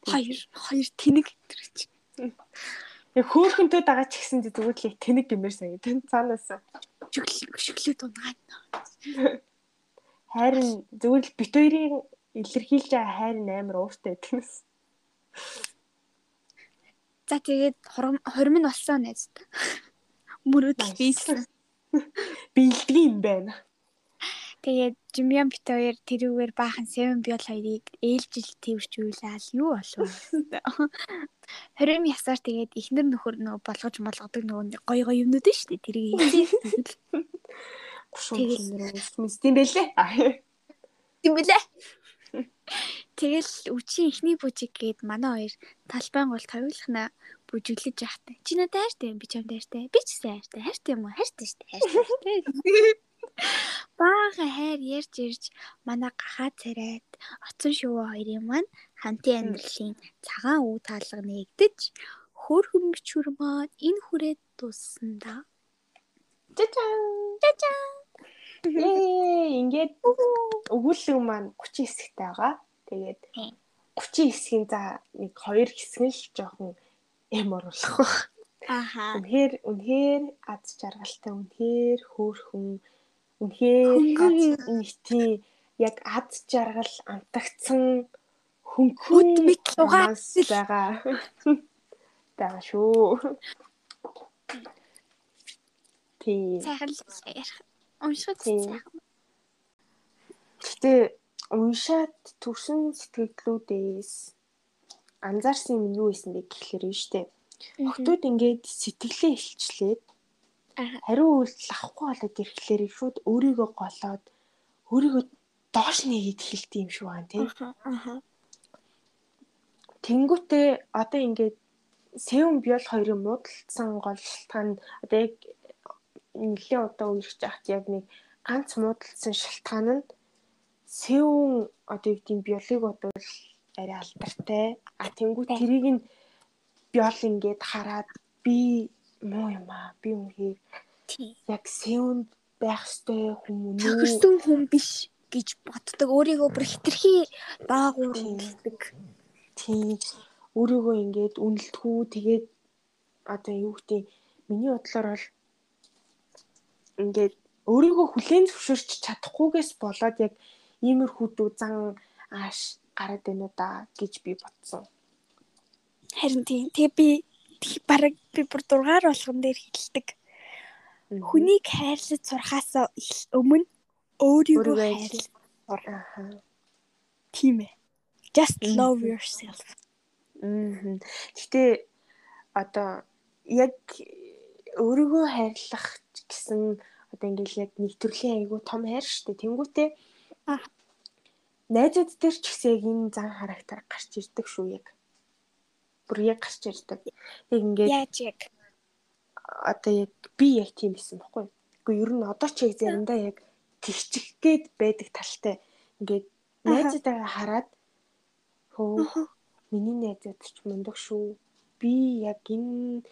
Хоёр хоёр тэнэг төрч. Яг хөөхөнтөө дагаа ч гэсэн зүгээр л тэнэг гэмээр санагд. Цаанаас шүглээ шүглээ дунгаана. Харин зүгээр л бит хоёрын илэрхийлж байгаа хайр нь амар ууртай байдгаас. За тэгээд хурим нь болсон найз. Мөрөөдөл бийсэн. Бэлдгий юм байна. Тэгээд Жимян бит хоёр тэрүүгээр баахан Seven Biol хоёрыг ээлжил твэрчүүлээл юу болов. 20 ясаар тэгээд ихнэр нөхөр нөгөө болгож молгодог нөгөө гой гой юмнууд шүү дээ. Тэрийг хийсэн. Тэгээд тийм байлээ. Тийм байлээ. Тэгэл үчи ихний бүжиг гээд манай хоёр талбайн гол тавилахна бүжиглэж яхтай. Чи надад хайртай юм би чамд хайртай. Би ч гэсэн хайртай. Хайртай юм уу? Хайртай шүү дээ. Хайртай. Бага хайр ярьж ирж манай гахаа царайд оцон шувуу хоёрын маань хамтын амьдралын цагаан үе таалга нэгдэж хөөрхөн бичвэр маань энэ хүрээд дууссан да. Жажаа. Жажаа. Ээ ингээд өгүүлэг маань 30 хэсэгтэй байгаа. Тэгээд 30 хэсгийн за нэг хоёр хэсэг нь л жоохон эм оруулах баг. Аха. Үнэхээр үнэхээр аз жаргалтай үнэхээр хөөрхөн үнэхээр нийтийн яг аз жаргал амтагцсан хөнгөн мэд угаас байгаа. Байгаа шүү. Тийм. Сайхан л ярих. Уншаад Тийм. Гэтэ уншаад төрсэн сэтгэлдлүүдээс анзаарсан юм юу байсан бэ гэхлээр нь штэ. Охтууд ингээд сэтгэлээ илчлээд хариу үйлдэл авахгүй болоод ирэхлээр шууд өөрийгөө голоод өөрийгөө доош нэгэд хэлдэг юм шиг байна тийм. Тэнгүүтээ одоо ингээд Сэвэн Биол хоёрын муудалцсан гол шалтгаан одоо яг нэлээд удаа үерч яхад яг нэг ганц муудалцсан шалтгаан нь Сэвэн одоо юу гэдэг биолыг бодвол арай алдартай. А тэнгуү тэрийг нь биол ингээд хараад би муу юм аа. Би үнхээр яг Сэвэнд байх ёстой хүмүүн үү? Төгссөн хүн биш гэж боддог. Өөрийгөө бүр хитрхи даагуур үнэлдэг. Тийм өөрийгөө ингээд үнэлтгүү тэгээд одоо юу гэдэг миний бодлоор бол ингээд өөрийгөө хүлээн зөвшөөрч чадахгүйгээс болоод яг иймэрхүү дүү зан ааш гараад байна уу да гэж би бодсон. Харин тийм. Тэгээ би бараг би бүр дургаар болгон дээр хэлдэг. Хүнийг хайрлаж сурахаас өмнө өөрийгөө хайрлах. Аа. Тийм ээ. Just love yourself. Мм. Гэтэ одоо яг өөрийгөө хайрлах гэсэн одоо ингээл яг нэг төрлийн айгу том хайр шүү дээ. Тэнгүүтээ найзууд дээр ч гэсэн яг энэ зан характер гарч ирдэг шүү яг. Бүр яг гарч ирдэг. Яг ингээд Яаж яг одоо яг би яг тийм байсан байхгүй юу? Гэхдээ ер нь одоо ч яг заримдаа яг тэгчих гээд байдаг талтай. Ингээд найзуудаа хараад хөө миний найзууд ч мундаг шүү. Би яг энэ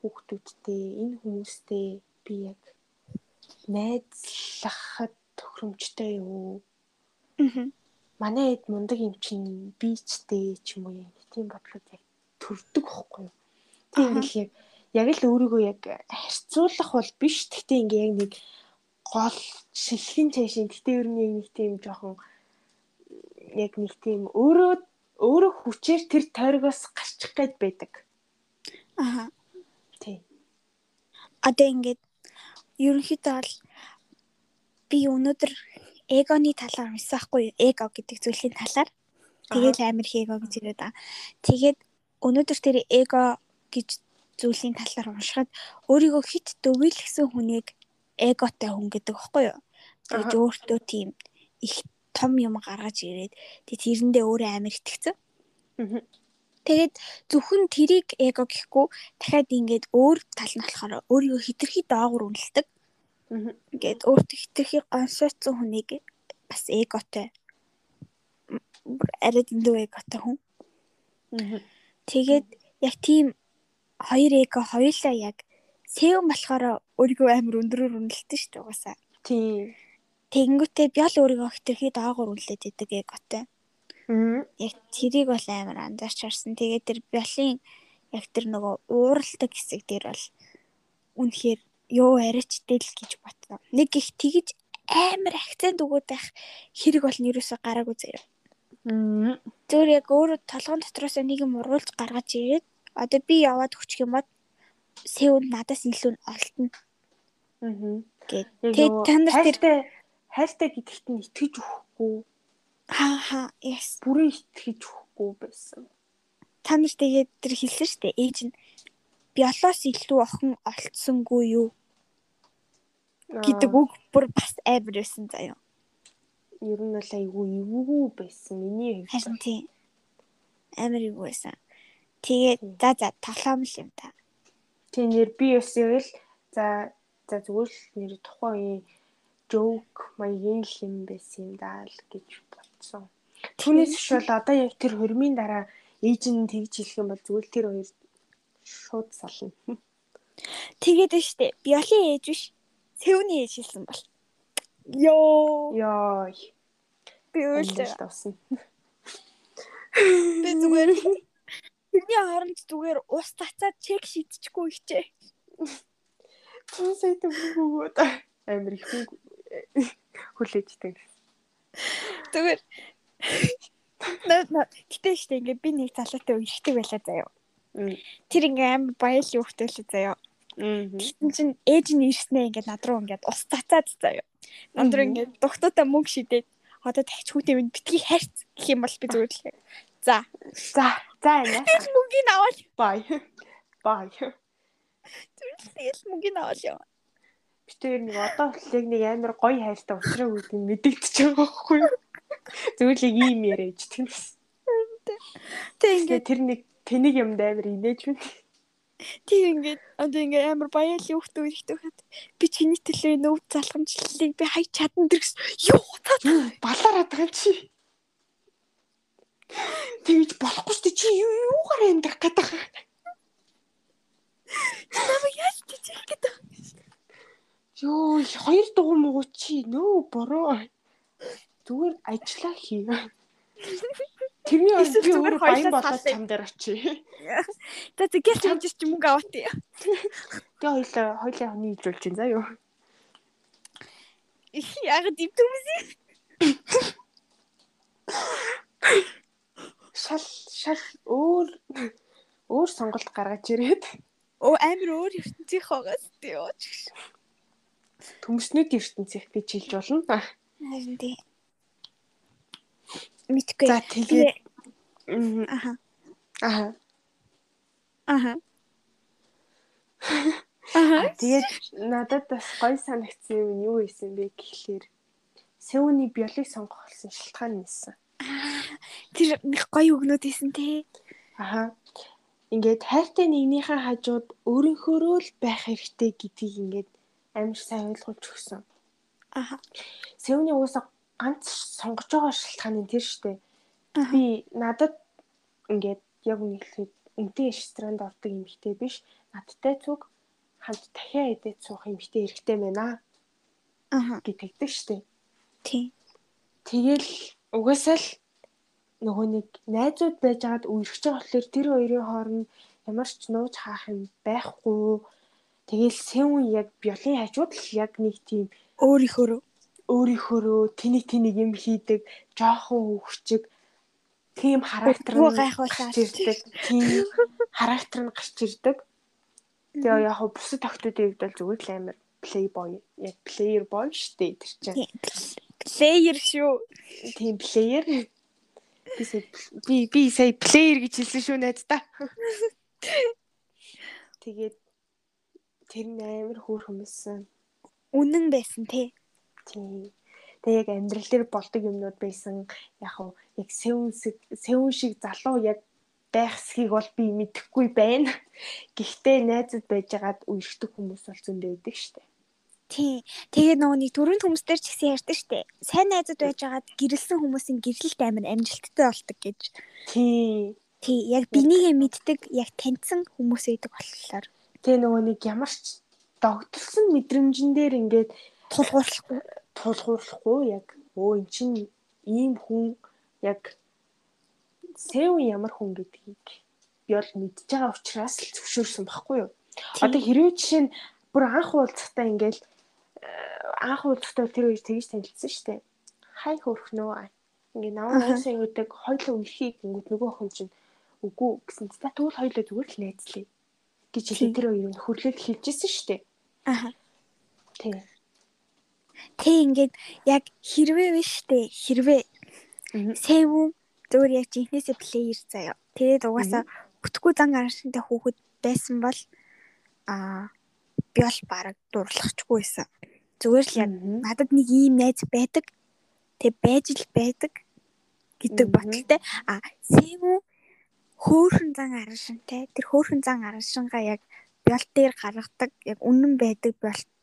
хүүхдүүдтэй, энэ хүмүүстэй би яг найзлахад тохиромжтой юу? Аа. Манай хэд мундаг юм чинь би ч юм уу тийм бодлоод яг төрдөг байхгүй юу? Тэг ингээл яг яг л өөрийгөө яг харьцуулах бол биш. Гэхдээ ингээ яг нэг гол шилхэн цаашин. Гэхдээ ер нь яг нэг тийм жоохон яг нэг тийм өөрөө өөрөө хүчээр тэр тойргоос гарчих гээд байдаг. Аа. Тий. Одоо ингээд ерөнхийдөө бол би өнөөдөр эгоны талаар уншсан хгүй? Эго гэдэг зүйлийн талаар. Тэгэл амир эго гэж ирээд байгаа. Тэгээд өнөөдөр тэр эго гэж зүйлийн талаар уншихад өөрийгөө хит дөвийлгсэн хүнийг эготой хүн гэдэг баггүй юу? Тэгж өөртөө тийм их том юм гаргаж ирээд тэг тэрэндээ өөрөө амир итгэцэн. Аа. Тэгээд зөвхөн тэрийг эго гэхгүй дахиад ингээд өөр тал нь болохоор өөрийгөө хитрхи доогуур үнэлдэг. Ингээд өөртөө хитрхи гонсоцсон хүнийг бас эготой бүр арай дэндүү эготой хүн. Тэгээд яг тийм хоёр эго хоёулаа яг сэвэн болохоор өөрийгөө амар өндөрөөр үнэлдэг шүү дээ угаасаа. Тий. Тэгэнгүүтээ би л өөрийгөө хитрхи доогуур үнэлээд идэг эготой. Аа. Яг тэрийг бол амар анзаарч харсан. Тэгээд тэр биолын яг тэр нөгөө ууралдаг хэсэг дээр бол үнэхээр ёо арайчтэй л гэж бодлоо. Нэг их тэгж амар акцент өгөөд байх хэрэг бол нэрөөсөө гараагүй заяа. Аа. Зөвөр яг өөрөө толгойн дотроос нэг юм уруулж гаргаж ирээд одоо би яваад өччих юм бод сэвэн надаас илүү нь олдно Аа. Тэгээд нөгөө та нар тэр хайртай гэдэгт нь итгэж өгөхгүй. Хаа хаа yes. Бүрэн итгэж өгөхгүй байсан. Та нар тэгээд тэр хэлсэн шүү дээ. Ээж нь биолоос илүү охин олцсонгүй юу гэдэг үг бүр бас амар байсан заяа. Ер нь бол айгүй эвгүй байсан. Миний хувьд. Харин тийм. Амар эвгүй байсан. Тэгээд за за тоглоом л юм та. Тийм нэр би бас яг л за за зүгээр л нэр тухайн үеийн joke маягийн л юм байсан юм даа л гэж бодсон. Түүнээс биш бол одоо яг тэр хөрмийн дараа ээж нь тэгж хэлэх юм бол зүгээр тэр хоёр шууд сална. Тэгээд нь штэ биолын ээж биш Сэвний ээж хэлсэн бол. Йоо. Йоо. Би үйлдэл тавсан. Би зүгээр Тэрний хооронд зүгээр ус тацаад чек шидчихгүй ихчээ. Тун сайт бүгөө амир их хүлээжтэй. Зүгээр Гэтэ штэ ингээ би нэг залуутай үргэлжтэй байлаа заяа. Тэр ингээ амар баялын хөхтэй л заяа. Тэгсэн чинь ээж нь ирснээ ингээ над руу ингээ ус цацаад заяа. Над руу ингээ дугтуудаа мөнгө шидээд одоо тахичгүйтэй минь битгий хайрц гэх юм бол би зүгээр л. За. За. За энэ. Мөнгөний аваад. Бай. Бай. Тэгэл мөнгөний аваад яа. Би тэр нэг одоо хөтлөг нэг амар гоё хайртай уусраа үүдг нь мэдэгдэж байгаа байхгүй юу? Л ийм яриад тэгнэс. Тэг ингээ тэр нэг тэнийг юмд амар инээж байна. Тэг ингээд одоо ингээ амар баялын хөхт үерхтэй хат би чиний төлөө нөв залхамжлалыг би хай чадна дэрс юу балаараад байгаа чи тэгж болохгүй шүү чи юу юугаар амьдрах гэдэг намайг яаж тийчих гэдэг ёо хоёр дугуй муу чи нөө бороо зүгээр ажиллаа хий Тэрний орд би өөр баян болоод чам дээр очие. За тэгэл хэмжиж чи мөнгө аваад тий. Тэгээ хоёлаа хоёлаа нийлүүлж чинь заа юу. Яг дивтүмси. Шал шал өөр өөр сонголт гаргаж ирээд. Оо амар өөр ертөнцийнх байгаас тий ууч. Төмснүүд ертөнцийнх гэж хэлж болно. Харин тий мэдгүй. За тэгээд аха. Аха. Аха. Аха. Тэгээд надад бас гоё санагдсан юм юу байсан бэ гэхлээр Сэвний биолог сонгох болсон шалтгаан нээсэн. Тэр их гоё өгнөд исэн те. Аха. Ингээд хайртай нэгнийхээ хажууд өөрийнхөөрөө л байх хэрэгтэй гэдгийг ингээд амар сайн ойлгуулж өгсөн. Аха. Сэвний уусаа ганц сонгож байгаа шалтгаан нь тэр штэ. Би надад ингээд яг үнэхээр үнтэй ресторанд ордог эмэгтэй биш. Надтай цуг хамт дахиад идэж суух эмэгтэй хэрэгтэй байна. Аа. Гэтэгдэг штэ. Тий. Тэгэл угаасаа л нөгөө нэг найзууд байж байгаад үерхэж байгаа болохоор тэр хоёрын хооронд ямар ч нууж хаах юм байхгүй. Тэгэл сэвэн яг биолын хажууд л яг нэг тийм өөрийнхөө өөрийнхөөрөө тэнийг тэнийг юм хийдэг жоохон хөвчөг тийм характер нь гарч ирдэг. Тийм характер нь гарч ирдэг. Тэгээ яг хөө бусад охтуудын хувьд бол зүгээр л амар playboy яг player boy штэ тэр чинь. Player шүү. Тийм player. Би би би сая player гэж хэлсэн шүү найз та. Тэгээд тэр амар хөөр хүмүүссэн. Үнэн байсан тий. Тийм. Тэгээ яг амьдрал дээр болдог юмнууд байсан. Яг уу яг сэвэн сэвэн шиг залуу яг байх эсхийг бол би мэдэхгүй байна. Гэхдээ найзууд байжгаад үерхдэг хүмүүс бол зөндөө байдаг штэ. Тий. Тэгээ нөгөө нэг төрөнд хүмүүстэр ч гэсэн ярьдаг штэ. Сайн найзууд байжгаад гэрэлсэн хүмүүсийн гэрэлт амин амжилттай болдог гэж. Тий. Тий, яг бинийгээ мэддэг, яг таньсан хүмүүс байдаг болохоор. Тэгээ нөгөө нэг ямар ч догтлсон мэдрэмжэн дээр ингээд тулгуурлахгүй тулгуурлахгүй яг өө эн чин ийм хүн яг сэв ямар хүн гэдгийг би бол мэдж байгаа учраас л зөвшөөрсөн байхгүй юу. Одоо хэрвээ жишээ нь бүр анх уулзахтаа ингээл э, анх уулзахтаа тэр хоёр тэгж танилцсан шүү дээ. Хай хөрхнөө. Ингээ наваа уусаа өгдөг хоёлоо үерхийг ингээд нөгөө охин чинь үгүй гэсэн та тэгвэл хоёлоо зүгээр л найзлаа гэж хэлээ тэр хоёрын хөрлөл хэлжсэн шүү дээ. Аа. Тэгээ. Тэ ингээд яг хэрвээ биш үү? Хэрвээ Сэвү зөвөр яг жинхнээсээ плеер заяа. Тэгээд угаасаа бүтгэхгүй зан гараштай хүүхэд байсан бол аа би бол бараг дурлахчгүй байсан. Зүгээр л яг надад нэг ийм найз байдаг. Тэг байж л байдаг гэдэг боталтай. А Сэвү хөөхөн зан арашинтай. Тэр хөөхөн зан арашингаа яг бял дээр гаргадаг яг үнэн байдаг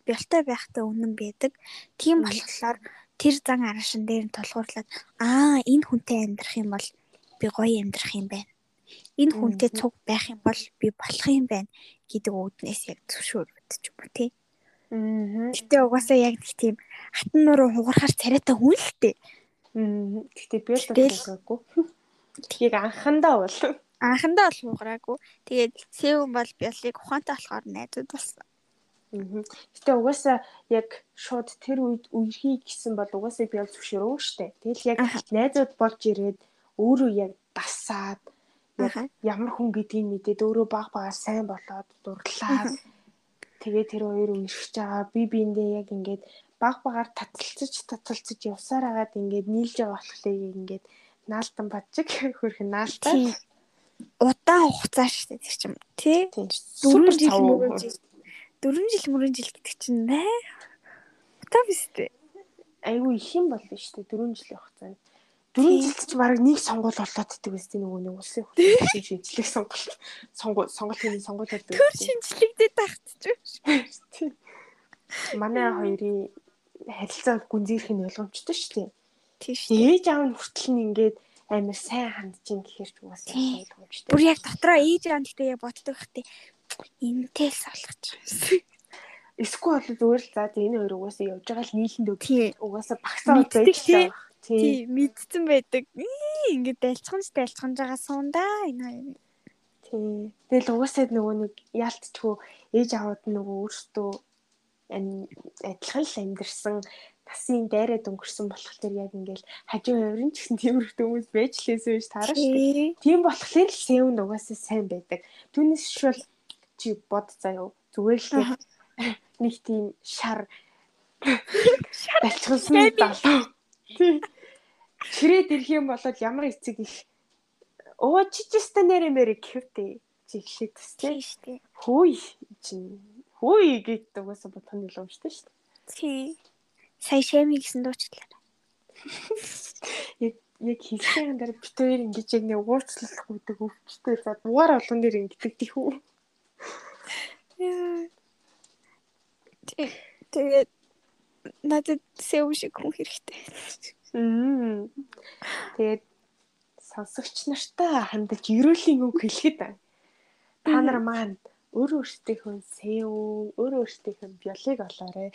бялтай байхтай үнэн байдаг. Тийм болохоор тэр зан арашин дээр нь тулгуурлаад аа энэ хүнтэй амьдрах юм бол би гоё амьдрах юм байна. Энэ хүнтэй цуг байх юм бол би болох юм байна гэдэг үүднээс яг зөвшөөрөгдөж юм уу тий. Аа. Гэтэ угаасаа яг нэг тийм хатан нуруу хугарахаар царайтай хүн л тээ. Аа. Гэтэ би л байгаагүй. Тгийг анхандаа бол анхандаа бол хугараагүй. Тэгээд Сэвэн бол биолыг ухаантай болохоор найзууд болсон. Гэтэ угаасаа яг шууд тэр үед үерхий гэсэн бол угаасаа би бол зөвшөөрөө штэ. Тэгэл яг найзууд болж ирээд өөрөө яг дасаад ямар хүн гэдгийг мэдээд өөрөө баг багаар сайн болоод дурлаад тэгээ тэр хоёр үерхэж байгаа. Би биэндээ яг ингээд баг багаар таталцаж таталцаж явсаар агаад ингээд нийлж байгаа болохоор ингээд наалтан бадчиг хөрхөн наалтай удаан хугацаа шүү дээ тэр чим тий? 4 жил мөрөн жил. 4 жил мөрөн жил гэдэг чинь наа утаа биш үү айгүй их юм бол биш үү 4 жилийн хугацаанд 4 жилд ч бараг нэг сонгуул болоод идэх үстэй нөгөө нэг улсын хурлын шинжлэх сонгуул. Сонгуул сонголтын сонгуул болдог. Тэр шинжлэгдээд тагтчих. Манай хоёрын харилцаа гүнзгийрх нь ойлгомжтой шүү дээ. Тийм шүү. Ээж аав нь хүртэл нь ингээд амар сайн хандж ин гэхэр ч угаасаа ойлгомжтой. Бүр яг дотроо ээж нь гэхдээ яг боддог ихтэй энтэй л солих юм. Эсвэл бол зүгээр л за энэ хоёр угаасаа явж байгаа л нийлэнд өг. Угаасаа багсаа байдаг л тий мэдсэн байдаг. Ингээд дайлцханж дайлцханж байгаа сундаа энэ хоёр. Тий. Тэгэл угаасаа нөгөө нэг яалтчгүй ээж аваад нөгөө өөртөө адилхан л амьдэрсэн тасын дайраад өнгөрсөн болохоор яг ингээл хажуу хувирын ч гэсэн тиймэрхүү хүмүүс байж лээсэн биш таараа шүү. Тийм болохоор л сэв нугасаа сайн байдаг. Түүнээс шүүл чи бод заяа зүгээр л нэг тийм шар балчилсан далуу. Ширээд ирэх юм бол ямар эцэг их оо чичэстэ нэрэ мэрэ гэвтэй чи ихлээд төстэй шүү дээ. Хөөй чинь хөөй гэдэг угаасаа бодох нь илүү шүү дээ. Тий. Сая шэми гэсэн дуучлаа. Яг яг хэлсэн дээр бит хоёр ингэж яг нэг уучлах үүдэг өвчтэй за дугаар олон дээр ингэдэг тийхүү. Тэгээд надад сэв шиг хүн хэрэгтэй. Тэгээд сонсогч нартай хандаж ерөөлийн үг хэлэхэд та нар маань өөрөө өөртөөхөө сэв өөрөө өөртөөхөө биолог олоорой.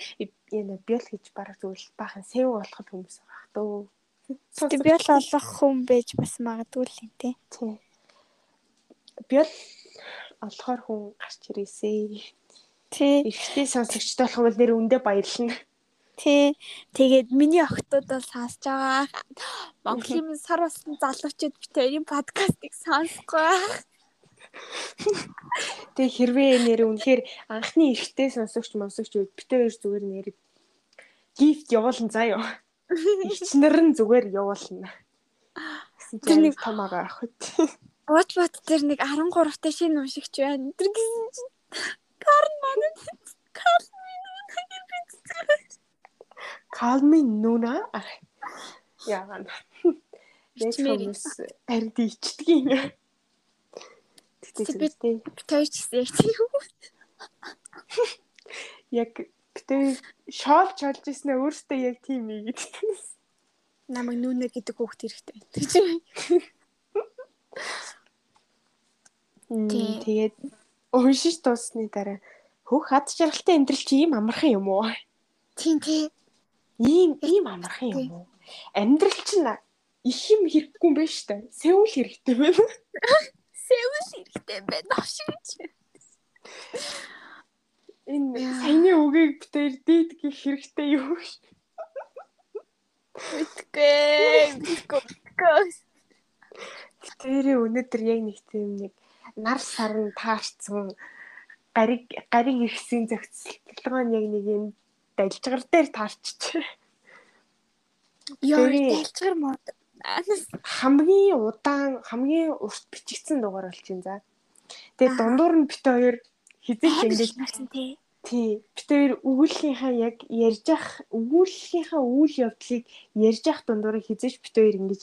Энэ биол гэж бараг зүйл баахан сэв болоход хүмүүс байгаа дөө. Тэг биол олох хүн байж бас магадгүй л юм тий. Тий. Биол олохоор хүн гарч ирээсэй. Тий. Ихтэй сонсогчтой болох бол нэр үндэ баярлна. Тий. Тэгээд миний охтууд бол сонсож байгаа. Монголын сар болсон залуучууд бит хоёрын подкастыг сонсохгүй. Тэг хэрвээ нэр үнэхээр анхны эрттэй сонсогч момсогч үед бит хоёр зүгээр нэр гифт явуулна юу. Ичнэр нь зүгээр явуулна. Тэр нэг том агаа ах үү. What what тэр нэг 13 та шинэ уншигч байна. Тэр гэсэн чинь Карн манад Карн Калмын нүнэ яагаад яг хүмүүс ард ичдэг Тэгтээ битээ ч яг тийм. Яг битээ шоолж олж ирснээ өөртөө яг тийм ээ гэдэг. Намайг нүнэ гэдэг хүүхд хэрэгтэй. Тэгээд уншиж дуусны дараа хөх хад жаргалтай амьдрал чи ийм амархан юм уу? Тийм тий. Ийм ийм амархан юм уу? Амьдрал чинь их юм хэрэггүй юм байна штэ. Сэвэл хэрэгтэй байна. Сэвэл хэрэгтэй байна шигч. Энэ саяны үгийг битээр дийд гэх хэрэгтэй юу? Мэдгүй. Мэдгүй. Тэрээ өнөөдөр яг нэг тийм нэг нар сарн таарцсан гариг гариг ирсэн зохицолтолгоо яг нэг юм дайлжгар дээр таарчих. Яа, дэлжгэр мод. Хамгийн удаан хамгийн урт бичигдсэн дугаар болж байна за. Тэгээ дундуур нь бит хоёр хизээч ингэж тий. тий бит хоёр өгүүллийнхаа яг ярьж ах өгүүллийнхаа үйл явдлыг ярьж ах дундуур хизээч бит хоёр ингэж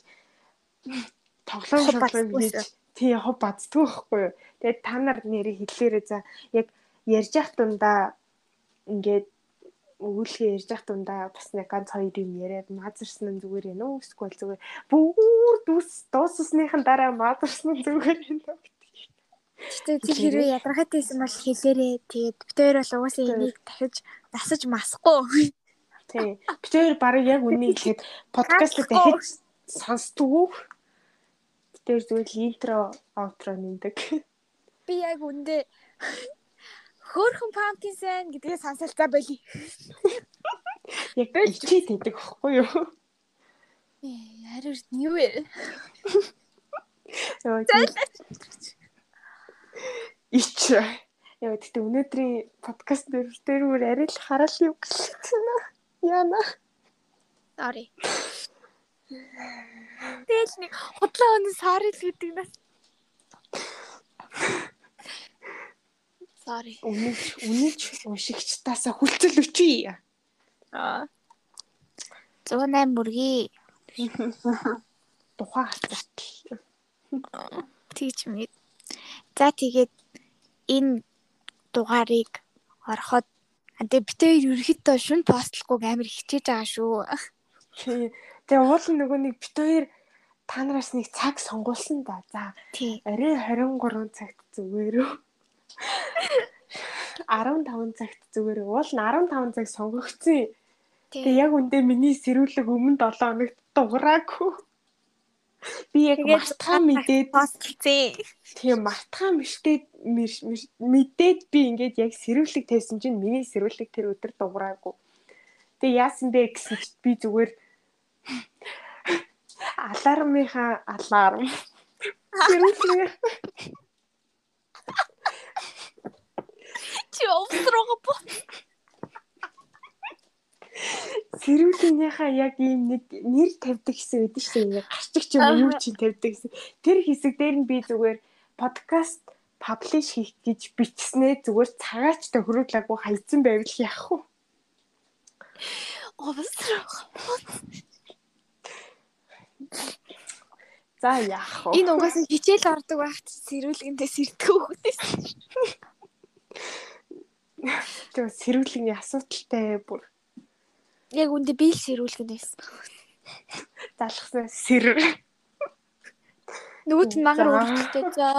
тоглоом бацдаггүй хийж тий хов бацдгүй байхгүй юу. Тэгээд та нар нэрийг хэллээрээ за яг ярьж ах дундаа ингээд өгүүлгээ ярьж ах дундаа бас нэг ганц хоёр юм яриад мазарсан нь зүгээр ээ нөө эсвэл зүгээр бүр дүүс дууссныхан дараа мазарсан нь зүгээр ээ нөө Гэтэ тэр хэрвээ ядаргаатай байсан бол хэлээрээ тэгээд бид хоёр бол угаасаа энийг дахиж засаж масахгүй. тий. Бид хоёр баг яг үнийг хэлэхэд подкаст дахиж сонсдгоо. Бид хоёр зүгээр интро аутро нэмдэг. Би яг үндэ хөөхөн pumpkin сайн гэдгээ сонсолцоо байли. яг ичээд байдаг байхгүй юу Хариу юу вэ? Яа. Ич. Яа гэхдээ өнөөдрийн подкаст дээр дээр бүр арай л хараал юм гэлээ. Яна. Sorry. Тэгэл нэг худлаа өнө sorry л гэдэг нас. Sorry. Үнэж үнэж уншигчтаасаа хүлцэл өчий. Аа. 108 бүргий. Тухайн хацарт. Тэгж мэд. За тэгээд энэ дугаарыг ороход тэгээ хоёр ерөөхдөө шүн постлохгүй амар хичээж байгаа шүү. Тэгээ уул нөгөө нэг бит хоёр та нараас нэг цаг сонгуулсан да. За арай 23 цагт зүгээр үү? 15 цагт зүгээр? Уул нь 15 цаг сонгогдсон. Тэгээ яг үндэ миний сэрүүлэг өмнө 7 хоногт дуграагүй. Би яг мартахаа мэдээд постлцээ. тийм мэр- мэр- мэдээд би ингээд яг сэрүүлэг тавьсан чинь миний сэрүүлэг тэр өдөр дуграагүй. Тэгээ яасан бэ гэсэн чинь би зүгээр алармынхаа аларм сэрүүлэг Чи овсрого бо. сэрүүлгийнхаа яг ийм нэг нэр тавьдаг хэсэг байдаг шүү дээ. Гарчиг ч юм уу юу ч юм тавьдаг хэсэг. Тэр хэсэг дээр нь би зүгээр подкаст паблиш хийх гэж бичснээ зүгээр цагаач тохируулаагүй хайцсан байвал яах вэ? Овсрого. За яах вэ? Энэ угаасаа хичээл ордог байхад сэрүүлгэндээ сэрдэг хөхтэйс. Тэгээ сэрүүлгийн асуудалтай бүр Яг үндэ би л сэрүүлгэнээс. залгсан сэр. Нөгөөт нь магар За. өөрчлөлттэй. За.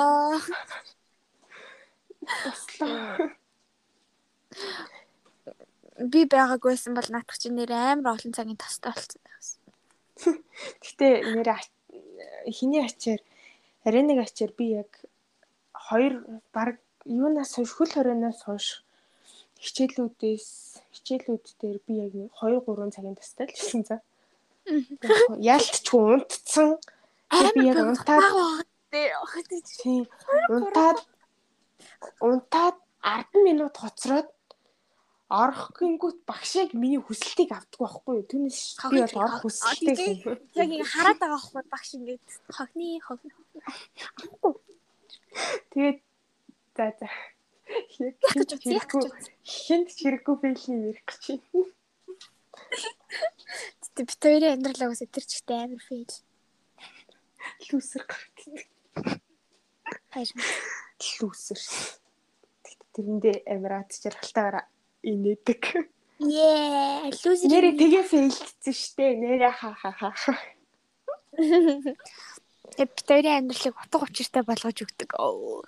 Би байгаагүйсэн бол наадах чинь нэр амар олон цагийн тостой болсон байсан. Гэтэ нэр хиний ачаар арай нэг ачаар би яг хоёр баг юунаас хойш хөл хорионоос хойш хичээлүүдээс хичээлүүд дээр би яг 2 3 цагийн тастай л байсан за. Яалтчгүй унтцсан. Би яг унтаад тийм унтаад унтаад 10 минут хоцроод орох гингүүт багшийг миний хүсэлтийг авдаггүй байхгүй юу? Түүнээс би бол орох хүсэлтэй. Яг ингэ хараад байгаа байхгүй багш ингээд хогны хогны. Тэгээд за за. Яг гэж үгүй. хинт хэрэггүй фейлний ярих гэж байна. Тэ бит хоёрын амьдралаа үсэ тэр чигтээ амар фейл. Лүүсэр гардаг. Хайр. Лүүсэр. Тэгт тэрэндээ амираад жаргалтайгаар инээдэг. Ее, лузер. Нэрээ тэгээ фейлдсэн штэ. Нэрээ ха ха ха. Тэ бит хоёрын амьдралыг утга учиртай болгож өгдөг. Оо.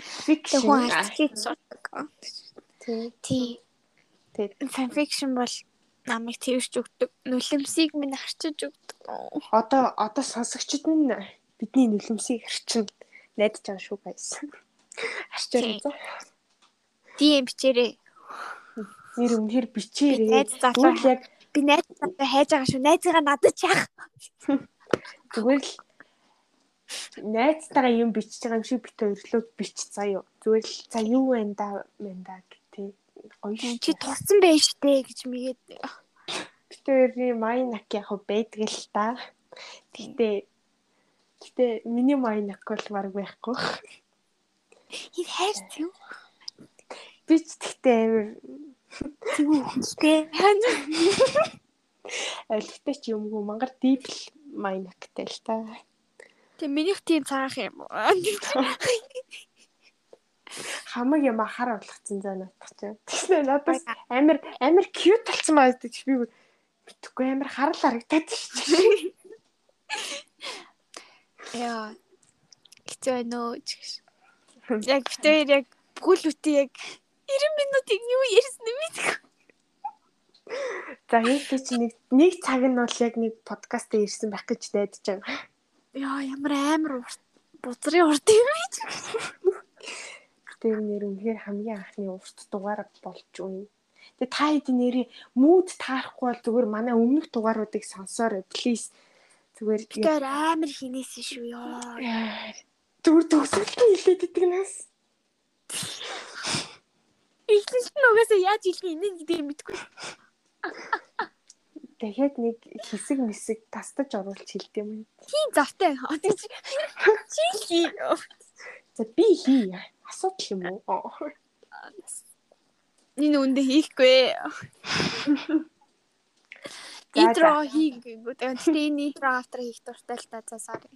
Фикшн. хүн арчиж суудаг. Тий. Тэгээд Fanfiction бол намайг твэрч өгдөг. Нулимсыг минь харчиж өгдөг. одоо одоо сонсогчид нь бидний нүлэмсийг харчин найдаж байгаа шүү guys. Харчаар за. Тийм бичээрээ. Нэр Би бичээрээ. найз залуу яг би найз надад хайж байгаа шүү. Найзыгаа надад чаах. зүгээр л найзтайгаа юм бичиж байгаа юм шиг бит өрлөө бич заяа. Зүгээр л за юу вэ да мэн да гэх гоё. Чи туссан байж тээ гэж мэгээд Битүүрийн майнак яг байдаг л та. Гэтэ гэтэ миний майнак бол баг байхгүй. энэ хайр зү. Би ч тэгтээ амир Зү тээ. ойлгохтой ч юмгүй мангар дипл майнактай л та. Тэг минийх тийм цаах юм? Хамаг юм ахаар болгоцсон заа надад чинь. Тэгснэ надаас амир амир кьют болсон байгаа гэдэг чи би мэдхгүй амир харал харагдаад шүү. Яа. Хэцүү байна уу? ч гэж. Яг битээр яг бүл үти яг 90 минутыг юу ярьсан юм бэ? За яг чи нэг нэг цаг нь бол яг нэг подкаст дээр ирсэн байх гэж найдаж байгаа. Яа, ямар амар бузрын урд юм бэ? Тэр нэр үнэхээр хамгийн анхны урт дугаар болж үн. Тэгээ та хэдийн нэрийн мууд таарахгүй бол зүгээр манай өмнөх дугааруудыг сонсоорой please. Зүгээр Битээр амар хинээсэн шүү ёо. зүгээр төгсөлтөө хилээд идэг нас. Ихлэс нь угаасаа яаж хэлэх юм гэдгийг мэдэхгүй. Дахиад нэг хэсэг мэсэг тастаж оруулж хэлдэм юм. Тийм завтай. Одоо чи хий. За би хий. Асуудал юм уу? Энэ үндэ хийхгүй. За, Интро хийгээгүй. Тэгээд энэ интро автер хийх дуртай л та за sorry.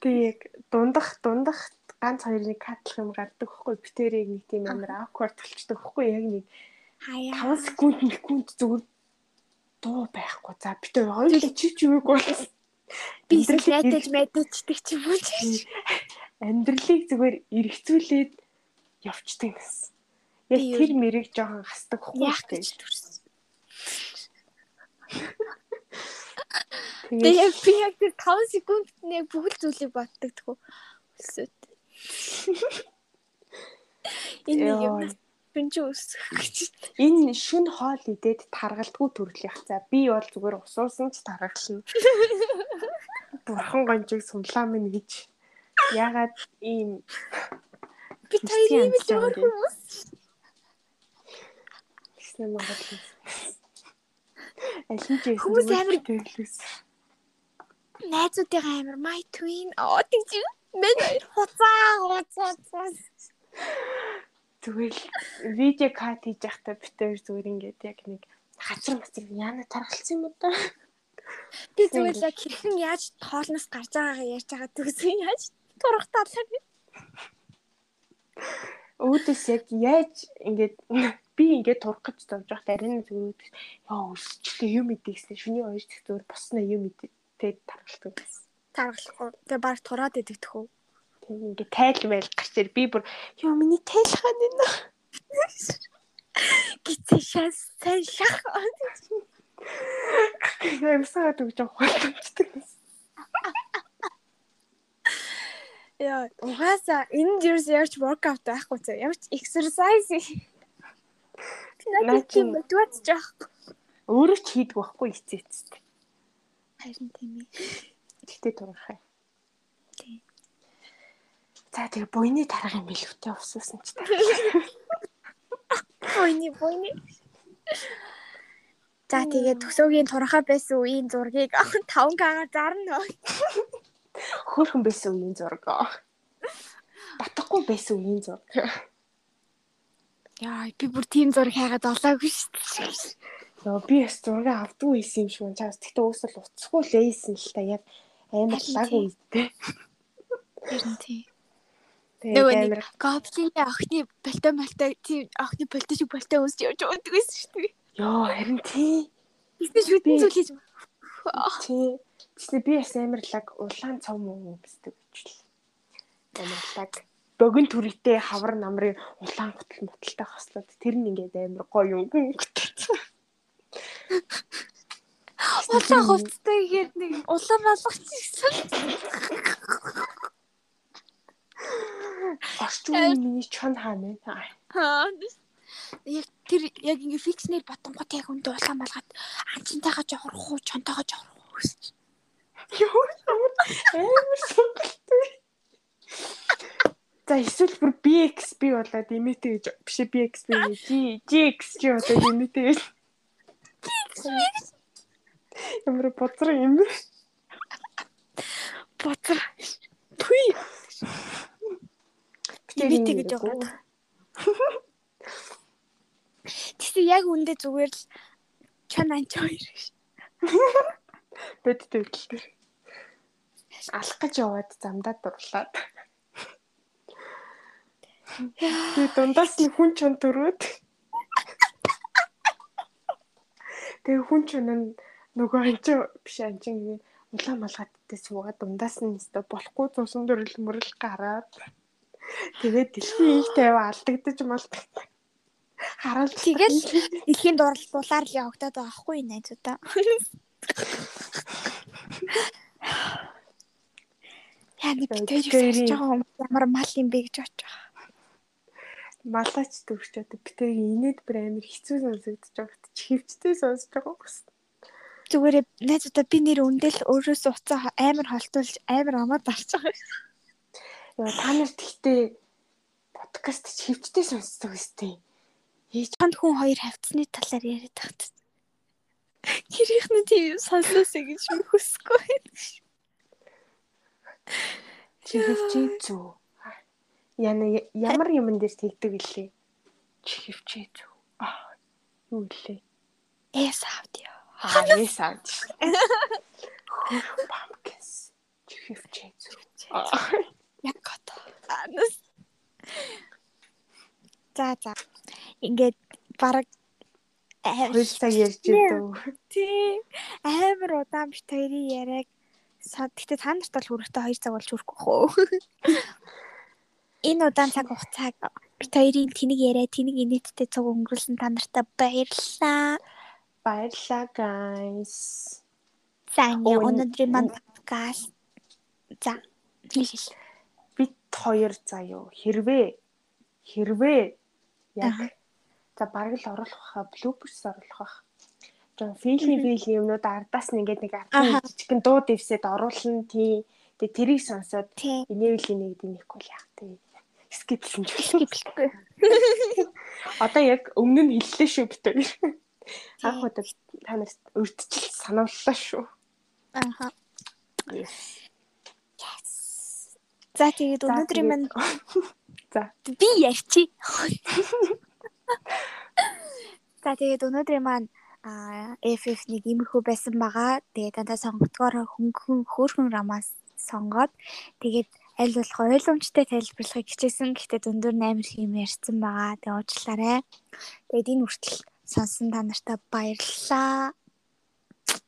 Тэг дундах дундах ганц хоёрын катлах юм гардаг хгүй битэрийг нэг тийм амар awkward болчдөг хгүй яг нэг Хаяа. 5 секунд секунд зүгээр дуу байхгүй. За битэр хоёулаа чи ч юуг бол Би мэдээж мэдээчдэг ч юм уу чи. амьдралыг зүгээр эргцүүлээд явцдаг гэсэн. Яг тэр мэрийг жоохон хасдаг хгүй. Яах гэж төрсөн. Тэгээ би яг тэр 5 секунд нэг бүхэл зүйлийг боддог тхүү. Өсөд. Энэ юм Бинч өсөх гэж. энэ шүн хоол идээд таргалдгүй төрлийн хацаа. Би бол зүгээр усуусан ч таргална. Бурхан гонжиг сумлаа минь гэж. Ягаад ийм Би таяр юм л байгаа хүмүүс. гэсэн магадгүй. Алин ч юм Хүмүүс амар- төрлөөс. Найзуудын амир my twin. Оо тэгж юу? Мен хуцаа хуцаа. Зүгээр л видео кат хийж явахдаа битээр зүгээр ингээд яг нэг хацар мацар яана таргалсан юм та? Би зүгээр л яг хэрхэн яаж тоолноос гарч байгаагаа ярьж байгаа төгсөн яаж турах талаа. Өөдөөс яг яаж ингээд би ингээд турах гэж тавж байхад арина зүгээр яа өсчлээ юм идэгсэн шүний дахь зүгээр босноо юм идээд таргалдаг гэсэн. Таргалахгүй. Тэгээ баг тураад идэг тхүү. Тийм ингээд тайл майл гарч ир би бүр ёо миний тайл хаана нэ Гитээ шас сайн шах. Ямсаад өгч ухаалтчдаг. Яа, угаасаа энэ дэрс ярьж workout байхгүй зөө. Ямар ч exercise. Наа Надад тийм мотивац жоох. Өөрөө ч хийдэг байхгүй эцээцтэй. Харин тийм ээ. Тэгтээ турах юм. Тийм. За тэгээ буйны тарах юм билүүтэй усуусан ч та. Бойны бойны. За тэгээд төсөөгийн туранхаа байсан үеийн зургийг 5К-гаар зарна. Хөөхөн байсан үеийн зураг. Батахгүй байсан үеийн зураг. Яа, би бүр тийм зураг хайгаад олоогүй шүү дээ. Йоо би бас зураг авдгүй юм шиг. Чаас тэгтээ уусал уцхгүй л эйсэн л та яг амар лаг үйтэй. Харин тийм. Нөгөө нэг гоблины охины болтой молтой тийм охины болтой шиг болтой өсч явж байдаг байсан шүү дээ. ёо харин тий. Эсвэл шүтэн зүйл хийж Тий. Тэгснэ би бас амар лаг улаан цом юм өмсдөг гэж л. Амар лаг богино төрөйтэй хавар намрын улаан гутал муталтай хослоод тэр нь ингээд амар гоё юм гүнхтэй. улаан хувцтай ихээр нэг улаан болгоч гэсэн. Орчин үеийн миний чон хаана вэ? Аа. Яг тэр яг ингээ фикснээр батонгот яг үндэ улаан болгоод анчинтайгаа жоохор хуу чонтойгоо жоохор хуу гэсэн. Юу амар сонголтой. За эсвэл бүр BXB болоод имитэ гэж биш BXB G GX чи болоод имитэ гэж. Ямар боцор юм бэ? Боцор. Түй. Имитэ гэж яваад. Тэгсэн яг үндэ зүгээр л чон анч хоёр ш. Бэд төвдөл дээр. Алах гэж яваад замдаа дурлаад. Би дундаас нь хүн чон төрөөд. Тэгээ хүн чон нь нөгөө анч биш анч ингэ улаан малгайттай суугаад дундаас нь өстө болохгүй зусан дөрөл мөрөл гараад. Тэгээд дэлхийн их тавиа алдагдаж малдаг. Хараад тэгэл дэлхийн дурал дулаар л явагдаад байгаа хгүй найзуудаа. Яа нэг тэр жоохон ямар мал юм бэ гэж байгаа малаач төвчөөд битээ инээд бүр амар хэцүү сонсогдож байгаа ч хөвчтэй сонсож байгаа бас. Зүгээр найзуудаа би нэр өндөл өөрөөс уцаа амар холтуулж амар амаа дарч байгаа. Яа та нар тэгтээ подкаст хөвчтэй сонсдог өстэй. Ээж ханд хүн хоёр хавцсны талаар яриад тахт. Гэрийнхэн тийм сонсоосэй гэж хүсэхгүй. Чи хөвчий зү яна ямар юмн дээр тэгдэг илээ. Чихвчээ зү. Аа юу илээ? Эс аудио. Аа эс аудио. Pumpkins. Чихвчээ зү. Яг гот. Анас. За за. Ингээд бараг хоёр цаг ярьж идэв. Тий. Амар удаан бит хоёрын яриаг Гэтэ та нарт бол хүрэхтэй 2 цаг болж хүрэхгүй хөө энэ удаан цаг хугацааг бит хоёрын тэнэг яриа тэнэг инээдтэй цаг өнгөрүүлсэн та нартай баярлалаа. Баярлалаа guys. За энэ өнөөдрийн манд подкаст. За хэлээ. Хоёр заяо хэрвээ хэрвээ яг за бараг л оруулах хаа блүүперс оруулах бах. Жон филми филми юмнууд ардаас нь ингээд нэг ардын жижигэн дуу дэвсэд оруулна тий. Тэгээ тэрийг сонсоод инээвлийн нэг дийнэхгүй л яах тий скиплсэн ч скиплэхгүй. Одоо яг өмнө нь хэллээ шүү битээ. Анх удаа та нарт өрдчил санууллаа шүү. Аха. За тэгээд өнөөдрийн мань За би ярьчи. За тэгээд өнөөдрийн маань а FF нэг иймэрхүү байсан байгаа. Тэгээд дандаа сонгогдгоор хөнгөн хөөхөн рамаас сонгоод тэгээд аль болох ойлгомжтой тайлбарлахыг хичээсэн. Гэхдээ зөндөр 8 хэм ярьсан байгаа. Тэгээ уучлаарай. Тэгээд энэ хүртэл сонсон та нартай баярлалаа.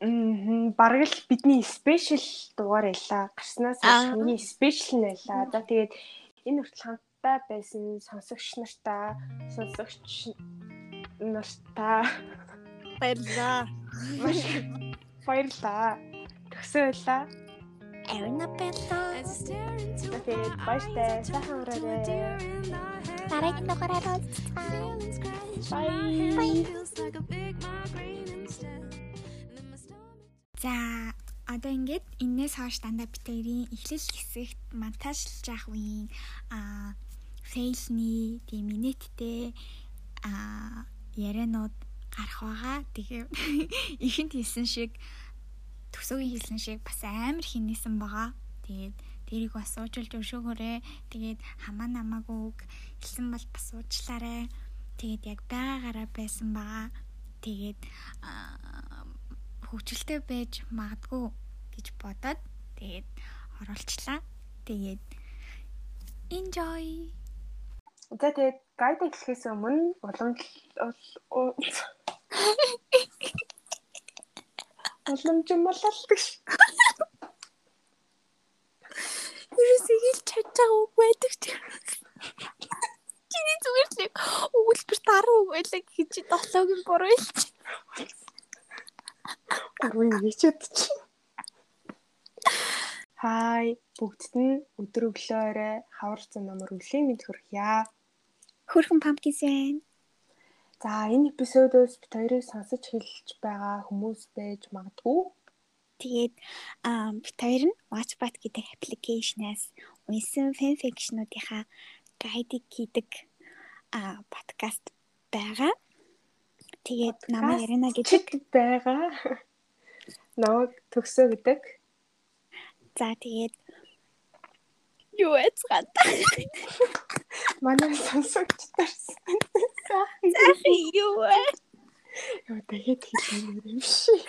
Мм бараг л бидний спешиал дугаар байлаа. Гарснаас хамгийн спешиал нь байлаа. За тэгээд энэ хүртэл хамтдаа байсан сонсогч нартаа сонсогч нартаа баярлалаа. Баярлалаа. Төгсөө байлаа. Эрна Белло. Тэгээд баяртай сайхан ураарай. Дараагийн дугаараар уулзцгаая. Bye. За одоо ингээд энээс хойш дандаа битэрийн эхлэл хэсэгт монтажлж явах үеийн а фейлний тийм минеттэй а ярианууд гарах байгаа. Тэгээ ихэнд хэлсэн шиг төсөөгийн хэлсэн шиг бас амар хинээсэн байгаа. Тэгээд тэрийг бас уужуулж өшөөгөөрэй. Тэгээд хамаа намаагүй хэлсэн бол бас уучлаарай. Тэгээд яг байгаагаараа байсан байгаа. Тэгээд хөвчлөлтэй байж магадгүй гэж бодоод тэгээд оруулчлаа. Тэгээд enjoy. За тэгээд гайд эхлэхээс өмнө уламжлал уламжлал бололтой ш. Юусе хэл чадаагүй байдаг ч. Чиний зүгээр л нэг өгүүлбэр даруу байлаа гэж долоог нь буруу хэлчих. 11 ч удчих. Хай бүгдд нь өдөр өглөөрэй хавар зам намар өвлийн мэд хүрхье. Хөрхөн pumpkin сайн. За энэ эпизодоос бид хоёрыг сонсож хэлж байгаа хүмүүс байж магадгүй. Тэгээд бид хоёр нь Watchbot гэдэг аппликейшнаас унсан фэн фикшнуудынхаа гайдыг хийдэг подкаст байгаа. Тэгээд намайг Ярина гэдэг байгаа. Намайг төгсөө гэдэг. За тэгээд юу яцгаад. Манай сонсогчдоор Заахи юу вэ? Яа тэгээд хэлэх юм шиг.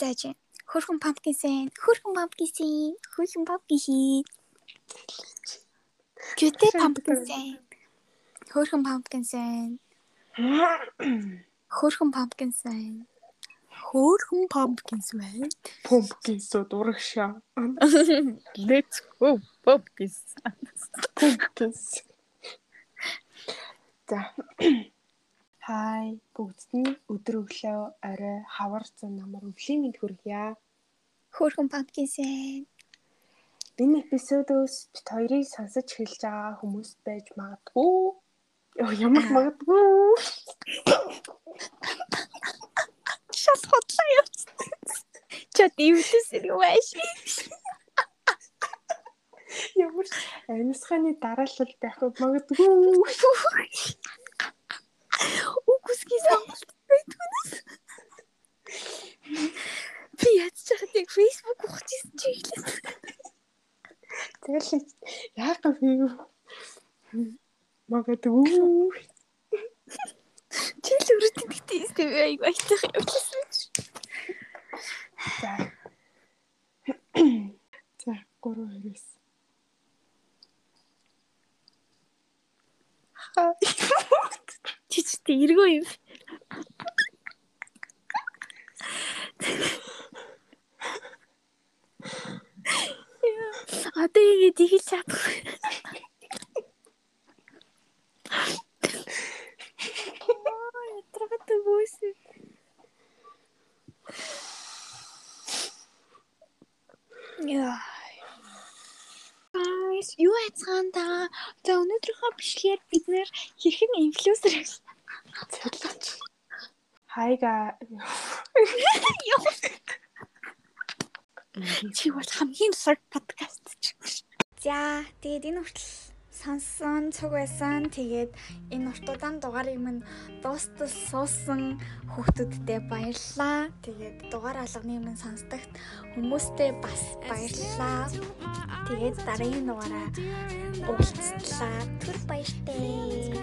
За чи хөрхөн pumpkin сэн, хөрхөн pumpkin сэн, хөрхөн pumpkin хий. Гүтэ pumpkin сэн. Хөрхөн pumpkin сэн. Хөрхөн pumpkin сэн. Хөрхөн pumpkin сэн. Pumpkin суу дурагшаа. Let's go pumpkin. Pumpkin. За. Хай бүгдд нь өдөр өглөө орой хавар зун намар өвлийн мэд хүргье. Хөрхөн pumpkin сэн. Энэ эпизодоос бит хоёрыг сонсож эхэлж байгаа хүмүүс байж магадгүй. Яа ямар магадгүй. Шал хотлоо явчихсан. Чад ивлэс юу байш? Ямар амьсганы дараалал байх магадгүй. Үгүйсгий сонголт байдгүйс. Би яаж чахад яг Facebook ухчихсан чи ихлээс. Тэгэл яах вэ? Магадгүй. Чи л өрөөд тэгтээ истэ аяг баялах явуулсан. За. За 3-2-оос. Чи ч тэ эргөө юм. Одоо ингэ тэгж чадахгүй. Аа, ятрагт бөөс. Яа. Guys, юу яцхан та? За өнөөдрийнхөө бичлэгээр бид нэр хэрхэн инфлюенсер Цэлж. Хайга. чи бол хамгийн сар подкаст ч. За, тэгээд энэ хүртэл сонссон цуг байсан. Тэгээд энэ уртудаан дугаарыг минь дуустал суусан хүүхдүүдтэй баярлалаа. Тэгээд дугаар алганы минь сонсдогт хүмүүстээ бас баярлалаа. Тэгээд дараагийн дугаараа уулзлаа. Түр баяртай.